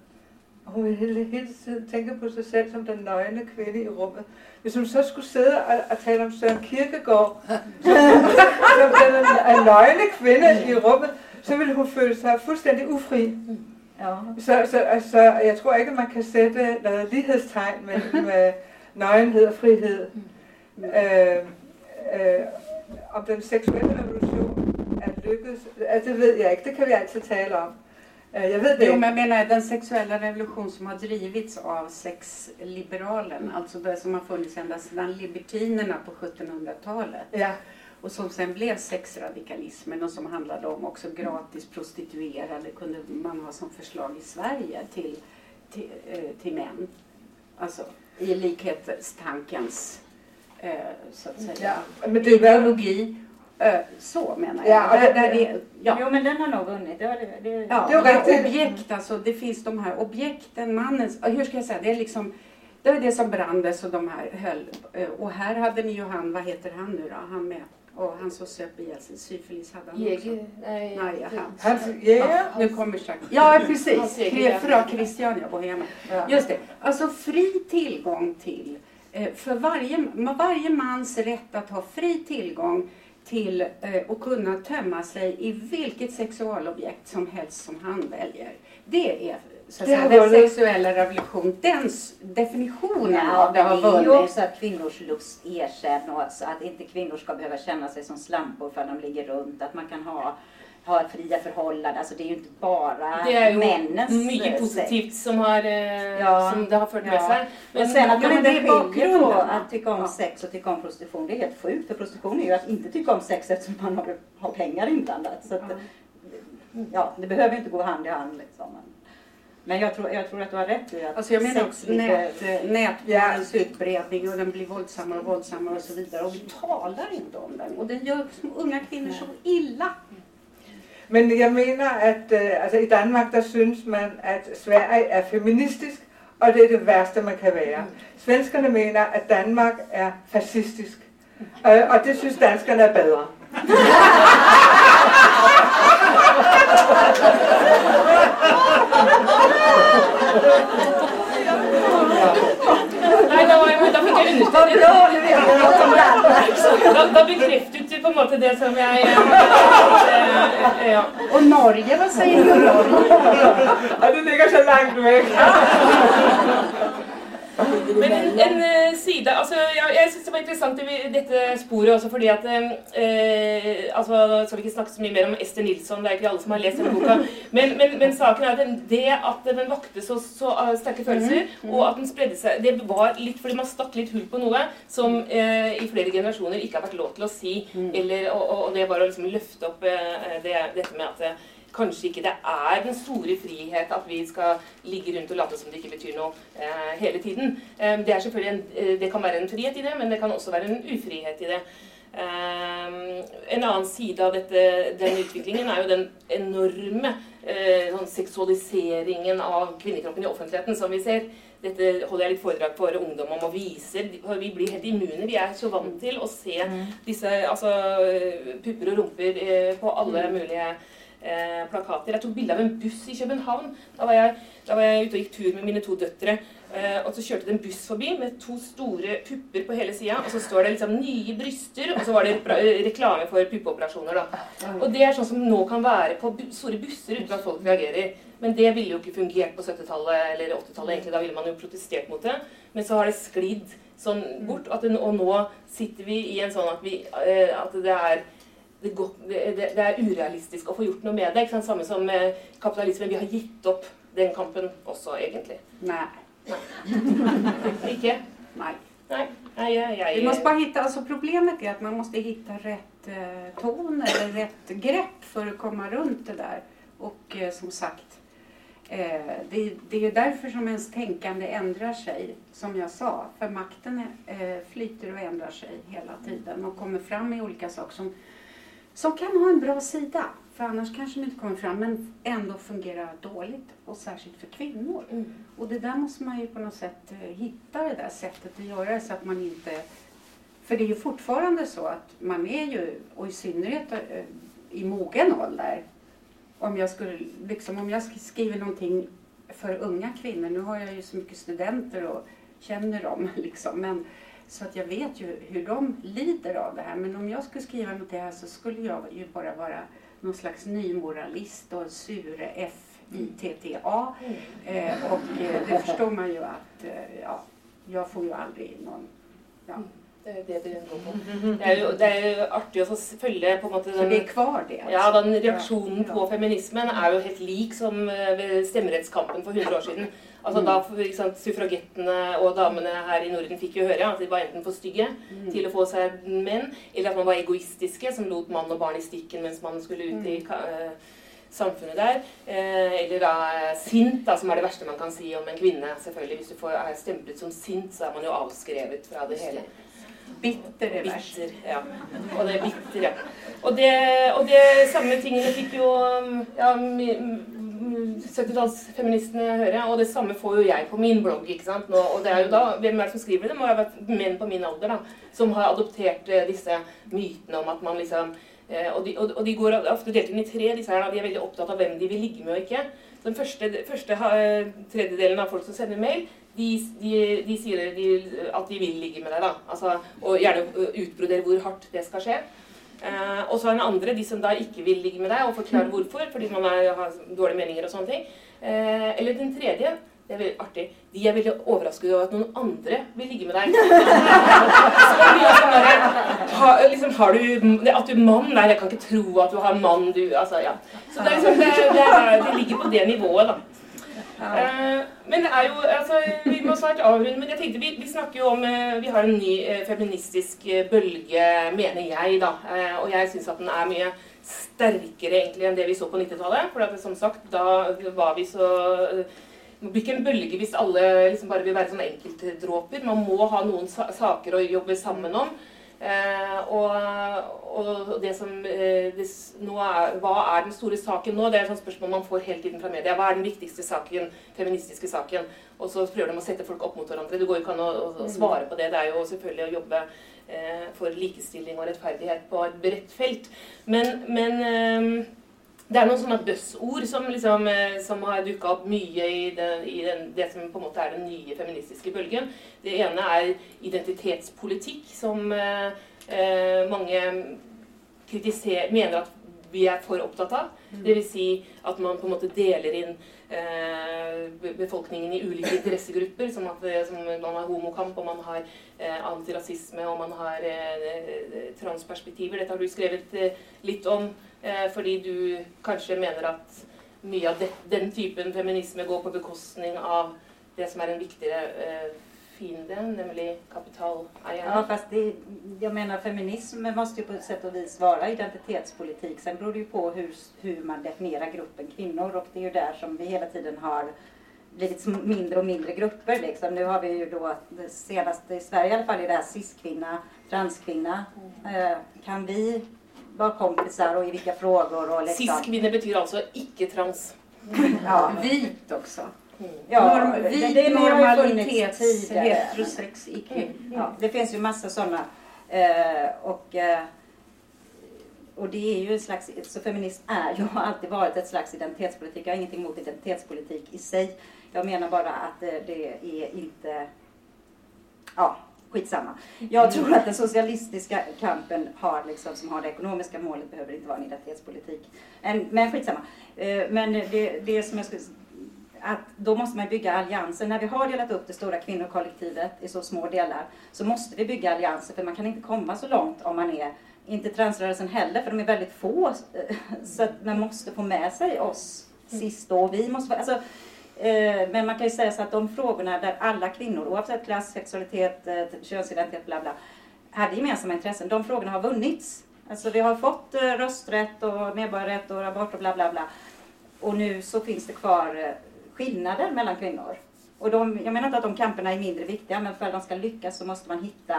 Og hun hele, hele tiden tænke på sig selv som den nøgne kvinde i rummet. Hvis hun så skulle sidde og, og tale om Søren Kierkegaard, som [laughs] den en nøgne kvinde i rummet, så ville hun føle sig fuldstændig ufri. Ja. Så, så altså, jeg tror ikke, man kan sætte noget lighedstegn mellem med nøgenhed og frihed. Øh, øh, om den seksuelle revolution er lykkedes, altså, det ved jeg ikke. Det kan vi altid tale om. Eh, jag vet det. Jo, men jag menar den sexuella revolution som har drivits av sexliberalen, alltså det som har funnits ända sedan libertinerna på 1700-talet. Ja. Och som sen blev sexradikalismen och som handlade om också gratis prostituerade kunde man ha som förslag i Sverige till, till, eh, till män. Alltså i likhetstankens eh, så att säga, ja, men det ideologi. Så menar jag. Ja, där, där det, ja. Jo men den har nog vunnit. Det, det, det, ja, det objekt alltså. Det finns de här objekten, mannens, hur ska jag säga, det är liksom det är det som Brandes och de här höll. Och här hade ni ju han, vad heter han nu då? Han med. Och han som söp ihjäl sig, syfilis hade han också. Nej, Nej han. Ja, nu kommer strax. Ja precis, Fra Christiania Bohema. Ja. Just det, alltså fri tillgång till, för varje, varje mans rätt att ha fri tillgång till eh, att kunna tömma sig i vilket sexualobjekt som helst som han väljer. Det är så att säga, den sexuella revolution, den definitionen ja, av det har vunnit. Det är ju också att kvinnors lust erkänns och att inte kvinnor ska behöva känna sig som slampor för att de ligger runt. Att man kan ha ha fria förhållanden. Alltså det är ju inte bara det är ju männens mycket positivt som, har, eh, ja. som det har fört med sig. Men, och sen att man inte skiljer på att tycka om sex och tycka om prostitution. Det är helt sjukt. För prostitution är ju att inte tycka om sex eftersom man har, har pengar inblandat. Så att, ja, det behöver inte gå hand i hand liksom. Men jag tror, jag tror att du har rätt i att alltså jag menar också nät, nätporrens utbredning och den blir våldsammare och våldsammare och så vidare. Och vi talar inte om den. Och det gör unga kvinnor så illa. Men jag menar att äh, øh, alltså i Danmark där syns man att Sverige är feministiskt och det är det värsta man kan vara. Svenskarna menar att Danmark är fascistisk øh, äh, och det syns danskarna är bättre. [laughs] Nei, da, da fikk jeg understreket da, da bekreftet du på en måte det som jeg eh, ja. Och Norge, vad säger du om Norge? Ja, det ligger så långt väck. Men en, en uh, side altså, ja, Jeg syns det var interessant i dette sporet også fordi at eh, altså, Skal vi ikke snakke så mye mer om Ester Nilsson, det er ikke alle som har lest denne boka. Men, men, men saken er at det at den vakte så, så uh, sterke følelser, mm, mm. og at den spredde seg Det var litt fordi man stakk litt hull på noe som eh, i flere generasjoner ikke har vært lov til å si. Mm. Eller, og, og, det var å liksom løfte opp eh, det, dette med at kanskje ikke det er den store frihet at vi skal ligge rundt og late som det ikke betyr noe eh, hele tiden. Eh, det, en, eh, det, kan være en frihet i det, men det kan også være en ufrihet i det. Eh, en annen side av dette, den utviklingen er jo den enorme eh, sånn seksualiseringen av kvinnekroppen i offentligheten som vi ser. Dette holder jeg litt foredrag for ungdom om og viser. Vi blir helt immune. Vi er så vant til å se mm. disse altså, pupper og rumper eh, på alle mm. mulige eh, plakater. Jeg tok bilde av en buss i København. Da var, jeg, da var jeg ute og gikk tur med mine to døtre. Eh, og så kjørte det en buss forbi med to store pupper på hele sida. Og så står det liksom 'nye bryster', og så var det eh, reklame for puppeoperasjoner. da. Og det er sånn som nå kan være på store busser uten at folk reagerer. Men det ville jo ikke fungert på 70-tallet eller 80-tallet. egentlig, Da ville man jo protestert mot det. Men så har det sklidd sånn bort. At det, og nå sitter vi i en sånn at, vi, eh, at det er det, går, det, det, er urealistisk å få gjort noe med det. Ikke? Samme som med kapitalismen. Vi har gitt opp den kampen også, egentlig. Nej. Nej. Ikke? Nej. Nej. Nej, jag, jag, Vi måste bara hitta, alltså problemet är att man måste hitta rätt eh, ton eller rätt grepp för att komma runt det där. Och eh, som sagt, eh, det, det är därför som ens tänkande ändrar sig, som jag sa. För makten eh, flyter och ändrar sig hela tiden och kommer fram i olika saker som som kan ha en bra sida. För annars kanske de inte kommer fram men ändå fungerar dåligt och särskilt för kvinnor. Mm. Och det där måste man ju på något sätt eh, hitta det där sättet att göra så att man inte... För det är ju fortfarande så att man är ju, och i synnerhet eh, i mogen ålder, om jag, skulle, liksom, om jag skriver någonting för unga kvinnor, nu har jag ju så mycket studenter och känner dem [laughs] liksom, men så att jag vet ju hur de lider av det här. Men om jag skulle skriva något det här så skulle jag ju bara vara någon slags nymoralist och sure F-I-T-T-A. Mm. Eh, och eh, det förstår man ju att eh, ja, jag får ju aldrig någon... Ja. Mm. Det det det går på. Det er jo, det er jo artig å følge på en måte den, Så det kvar det? Altså. Ja, den reaksjonen på feminismen er jo helt lik som eh, ved stemmerettskampen for 100 år siden. Altså mm. da sant, Suffragettene og damene her i Norden fikk jo høre at de var enten for stygge mm. til å få seg menn, eller at man var egoistiske, som lot mann og barn i stikken mens man skulle ut i uh, samfunnet der. Uh, eller da sint, da, som er det verste man kan si om en kvinne. selvfølgelig. Hvis du får, er stemplet som sint, så er man jo avskrevet fra det hele. Bitter er verst. Bitter, ja. Og det er bitter, ja. Og det, og det samme tingene fikk jo ja, 70-tallsfeministene høre, og det samme får jo jeg på min blogg. ikke sant? Nå, og det er jo da, Hvem er det som skriver det? Det må ha vært menn på min alder da, som har adoptert eh, disse mytene om at man liksom eh, og, de, og, de, går ofte delt inn i tre. disse her, da, De er veldig opptatt av hvem de vil ligge med og ikke. Så Den første, første eh, tredjedelen av folk som sender mail, de, de, de sier de, at de vil ligge med deg. da, altså, Og gjerne eh, utbrodere hvor hardt det skal skje. Eh, og så er den andre de som da ikke vil ligge med deg og forklare hvorfor, fordi man er, har dårlige meninger og sånne ting. Eh, eller den tredje, det er veldig artig, de er veldig overrasket over at noen andre vil ligge med deg. så det blir sånn der, ha, liksom, har du, At du er mann? Nei, jeg kan ikke tro at du har mann, du. Altså, ja. Så det, er liksom, det, det, er- det ligger på det nivået, da. Eh, men det er jo, altså, Vi må snart avrunde, men jeg tenkte vi, vi snakker jo om eh, Vi har en ny eh, feministisk eh, bølge, mener jeg, da. Eh, og jeg syns at den er mye sterkere egentlig enn det vi så på 90-tallet. For at, som sagt, da var vi så eh, Det blir ikke en bølge hvis alle liksom bare vil være sånne enkeltdråper. Man må ha noen sa saker å jobbe sammen om. Eh, og, og det som eh, det, er, Hva er den store saken nå? Det er et sånt spørsmål man får hele tiden fra media. Hva er den viktigste saken, feministiske saken? Og så prøver de å sette folk opp mot hverandre. Det går jo ikke an å, å, å svare på det. Det er jo selvfølgelig å jobbe eh, for likestilling og rettferdighet på et bredt felt. Men, men eh, det er noen sånne buzzord som, liksom, eh, som har dukka opp mye i, det, i den, det som på en måte er den nye feministiske bølgen. Det ene er identitetspolitikk, som eh, eh, mange kritiser, mener at vi er for opptatt av. Dvs. Si at man på en måte deler inn eh, be- befolkningen i ulike interessegrupper. Som at eh, som man har homokamp, og man har eh, antirasisme, og man har eh, transperspektiver. Dette har du skrevet eh, litt om, eh, fordi du kanskje mener at mye av det, den typen feminisme går på bekostning av det som är en viktigare eh, fiende, nämligen Ja, kapitalägarna. fast det, jag menar feminism måste ju på ett sätt och vis vara identitetspolitik. Sen beror det ju på hur, hur man definierar gruppen kvinnor och det är ju där som vi hela tiden har blivit mindre och mindre grupper. Liksom. Nu har vi ju då det senaste i Sverige i alla fall är det här cis-kvinna, transkvinna. Eh, kan vi vara kompisar och i vilka frågor och liksom... Cis-kvinna betyder alltså icke-trans. Ja, Vit också. Mm. ja, Norm, det, vit det tidigare. heterosex, icke. Ja, det finns ju massa sådana. Eh, och, eh, och det är ju en slags, så feminism är ju, har alltid varit ett slags identitetspolitik. Jag har ingenting emot identitetspolitik i sig. Jag menar bara att eh, det är inte, ja, skitsamma. Jag tror att den socialistiska kampen har liksom, som har det ekonomiska målet behöver inte vara en identitetspolitik. En, men skitsamma. Eh, men det, det som jag skulle att då måste man bygga allianser. När vi har delat upp det stora kvinnokollektivet i så små delar så måste vi bygga allianser för man kan inte komma så långt om man är, inte transrörelsen heller för de är väldigt få. [laughs] Så att man måste få med sig oss sist då. Vi måste, alltså, men man kan ju säga så att de frågorna där alla kvinnor oavsett klass, sexualitet, eh, könsidentitet, bla bla, hade gemensamma intressen. De frågorna har vunnits. Alltså vi har fått eh, rösträtt och medborgarrätt och abort och bla bla bla. Och nu så finns det kvar eh, skillnader mellan kvinnor. Och de, jag menar inte att de kamperna är mindre viktiga, men för att de ska lyckas så måste man hitta,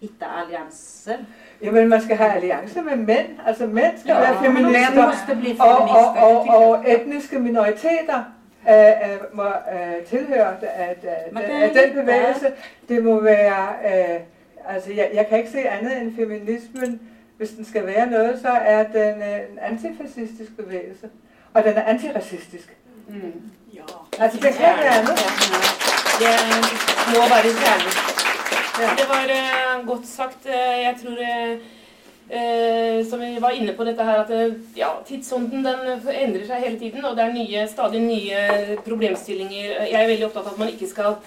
hitta allianser. Ja, men man ska ha allianser med män. Alltså män ska Ja, vara Män feminister. måste bli Och, feminister. och, och, jag. och etniska minoriteter äh, äh, må att, att, att, Man kan att den bevægelse. Det må vara, äh, alltså jag, jag kan inte se annat än feminismen, hvis den ska vara noget, så är den äh, en antifascistisk bevægelse. Och den är antirasistisk. Mm. Alltså det kan vara annat. Det må være kjærlig. Det var eh, godt sagt. Jeg tror eh, eh, som vi var inne på dette her, at eh, ja, tidsånden den endrer seg hele tiden, og det er nye, stadig nye problemstillinger. Jeg er veldig opptatt av at man ikke skal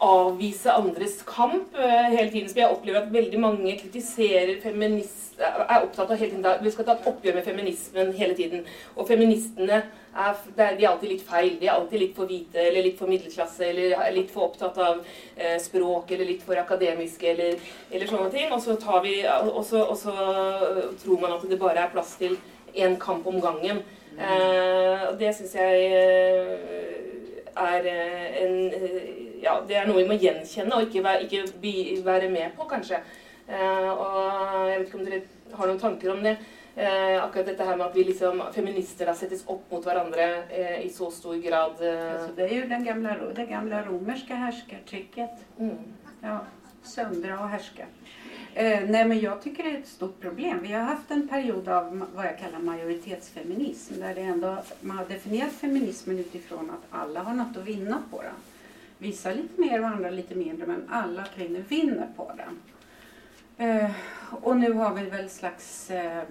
avvise andres kamp eh, hele tiden. Så jeg opplever at veldig mange kritiserer feminist, er opptatt av hele tiden Vi skal ta et oppgjør med feminismen hele tiden. Og feministene er, de er alltid litt feil. De er alltid litt for hvite eller litt for middelklasse eller er litt for opptatt av eh, språk eller litt for akademiske eller, eller sånne ting. Og så, tar vi, og, så, og så tror man at det bare er plass til én kamp om gangen. Eh, og det syns jeg eh, er eh, en eh, Ja, det er noe vi må gjenkjenne og ikke, være, ikke bi, være med på, kanskje. Eh, og jeg vet ikke om dere har noen tanker om det. Eh, akkurat dette her med at vi liksom, feminister da settes opp mot hverandre eh, i så stor grad. Alltså, det är ju den gamla, det gamla romerska härskartricket. mm. Ja, söndra och härska. Nej men jag tycker det är ett stort problem. Vi har haft en period av vad jag kallar majoritetsfeminism. Där det ändå, man har definierat feminismen utifrån att alla har något att vinna på den. Vissa lite mer och andra lite mindre men alla kvinnor vinner på den. Eh, och nu har vi väl slags eh,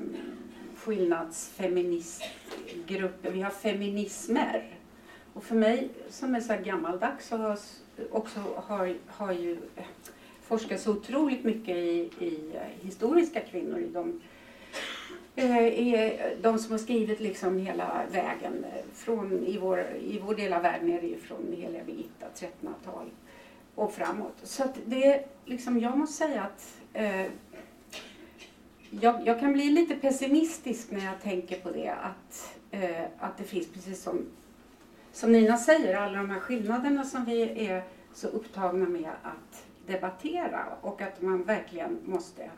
skillnadsfeministgrupper. Vi har feminismer. Och för mig som är så här gammaldags så har också har, har ju eh, forskat så otroligt mycket i, i eh, historiska kvinnor. I de, Eh, är de som har skrivit liksom hela vägen eh, från i vår, i vår del av världen är det ju från heliga Birgitta, 1300-tal och framåt. Så att det liksom, jag måste säga att eh, jag, jag, kan bli lite pessimistisk när jag tänker på det. Att, eh, att det finns, precis som, som Nina säger, alla de här skillnaderna som vi är så upptagna med att debattera och att man verkligen måste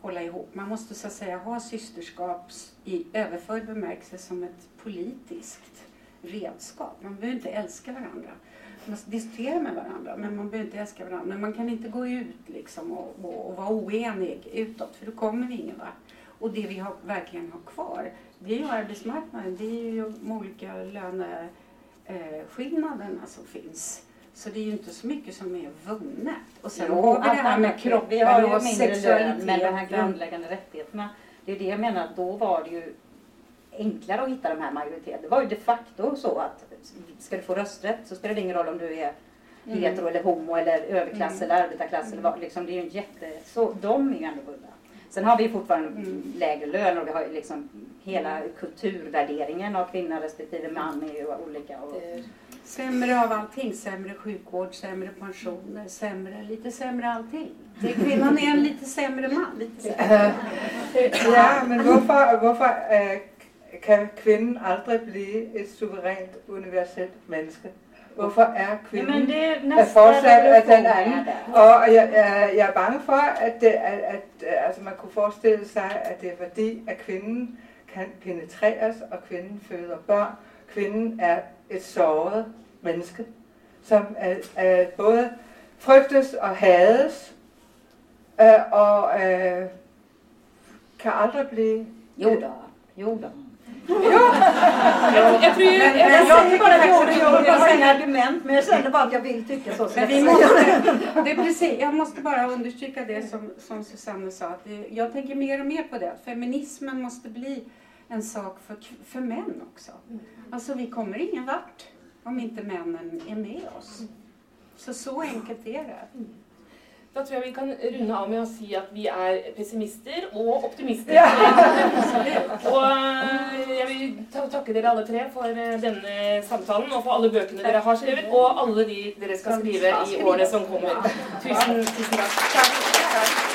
hålla ihop. Man måste så att säga ha systerskap i överförd bemärkelse som ett politiskt redskap. Man behöver inte älska varandra. Man diskuterar diskutera med varandra men man behöver inte älska varandra. Men man kan inte gå ut liksom och, och, och vara oenig utåt för då kommer vi ingen vart. Och det vi har, verkligen har kvar det är ju arbetsmarknaden. Det är ju de olika löneskillnaderna som finns. Så det är ju inte så mycket som är vunnet. Och sen jo, har vi det här med kroppen Vi har ju mindre lön, men de här grundläggande rättigheterna. Det är det jag menar, då var det ju enklare att hitta de här majoriteterna. Det var ju de facto så att ska du få rösträtt så spelar det ingen roll om du är mm. hetero eller homo eller överklass mm. eller arbetarklass. Mm. Eller vad, liksom, det är ju en jätte... Så de är ju ändå vunna. Sen har vi fortfarande mm. lägre lön och vi har liksom hela mm. kulturvärderingen av kvinna respektive man är ju olika. Och, Sämre av allting. Sämre sjukvård, sämre pensioner, sämre, lite sämre allting. Det, kvinnan är en lite sämre man. Lite sämre. ja, men varför, varför äh, kan kvinnan aldrig bli ett suveränt universellt människa? Varför är kvinnan ja, fortsatt att den anden? Och jag, jag, jag är bange för att, det, att, att alltså man kan föreställa sig att det är för att kvinnan kan penetreras och kvinnan föder barn. Kvinnan är ett såret menneske, som er, er både frygtes og hades, øh, og øh, kan aldrig blive... Jo da, jo da. Jo. jag, jag tror ju... Men, men jag, jag tycker bara jo, jag har inga argument men jag känner bara att jag vill tycka så. Men vi måste, det är precis, jag måste bara understryka det som, som Susanne sa. Att det, jag tänker mer och mer på det. Att feminismen måste bli en sak för, för män också. Alltså vi kommer ingen vart om inte männen är med oss. Så så enkelt är det. Da tror jeg vi kan runde av med å si at vi er pessimister og optimister. Ja. [laughs] og eh, jeg vil takke dere alle tre for eh, denne samtalen og for alle bøkene dere har skrevet, og alle de dere skal skrive i årene som kommer. Tusen, tusen takk.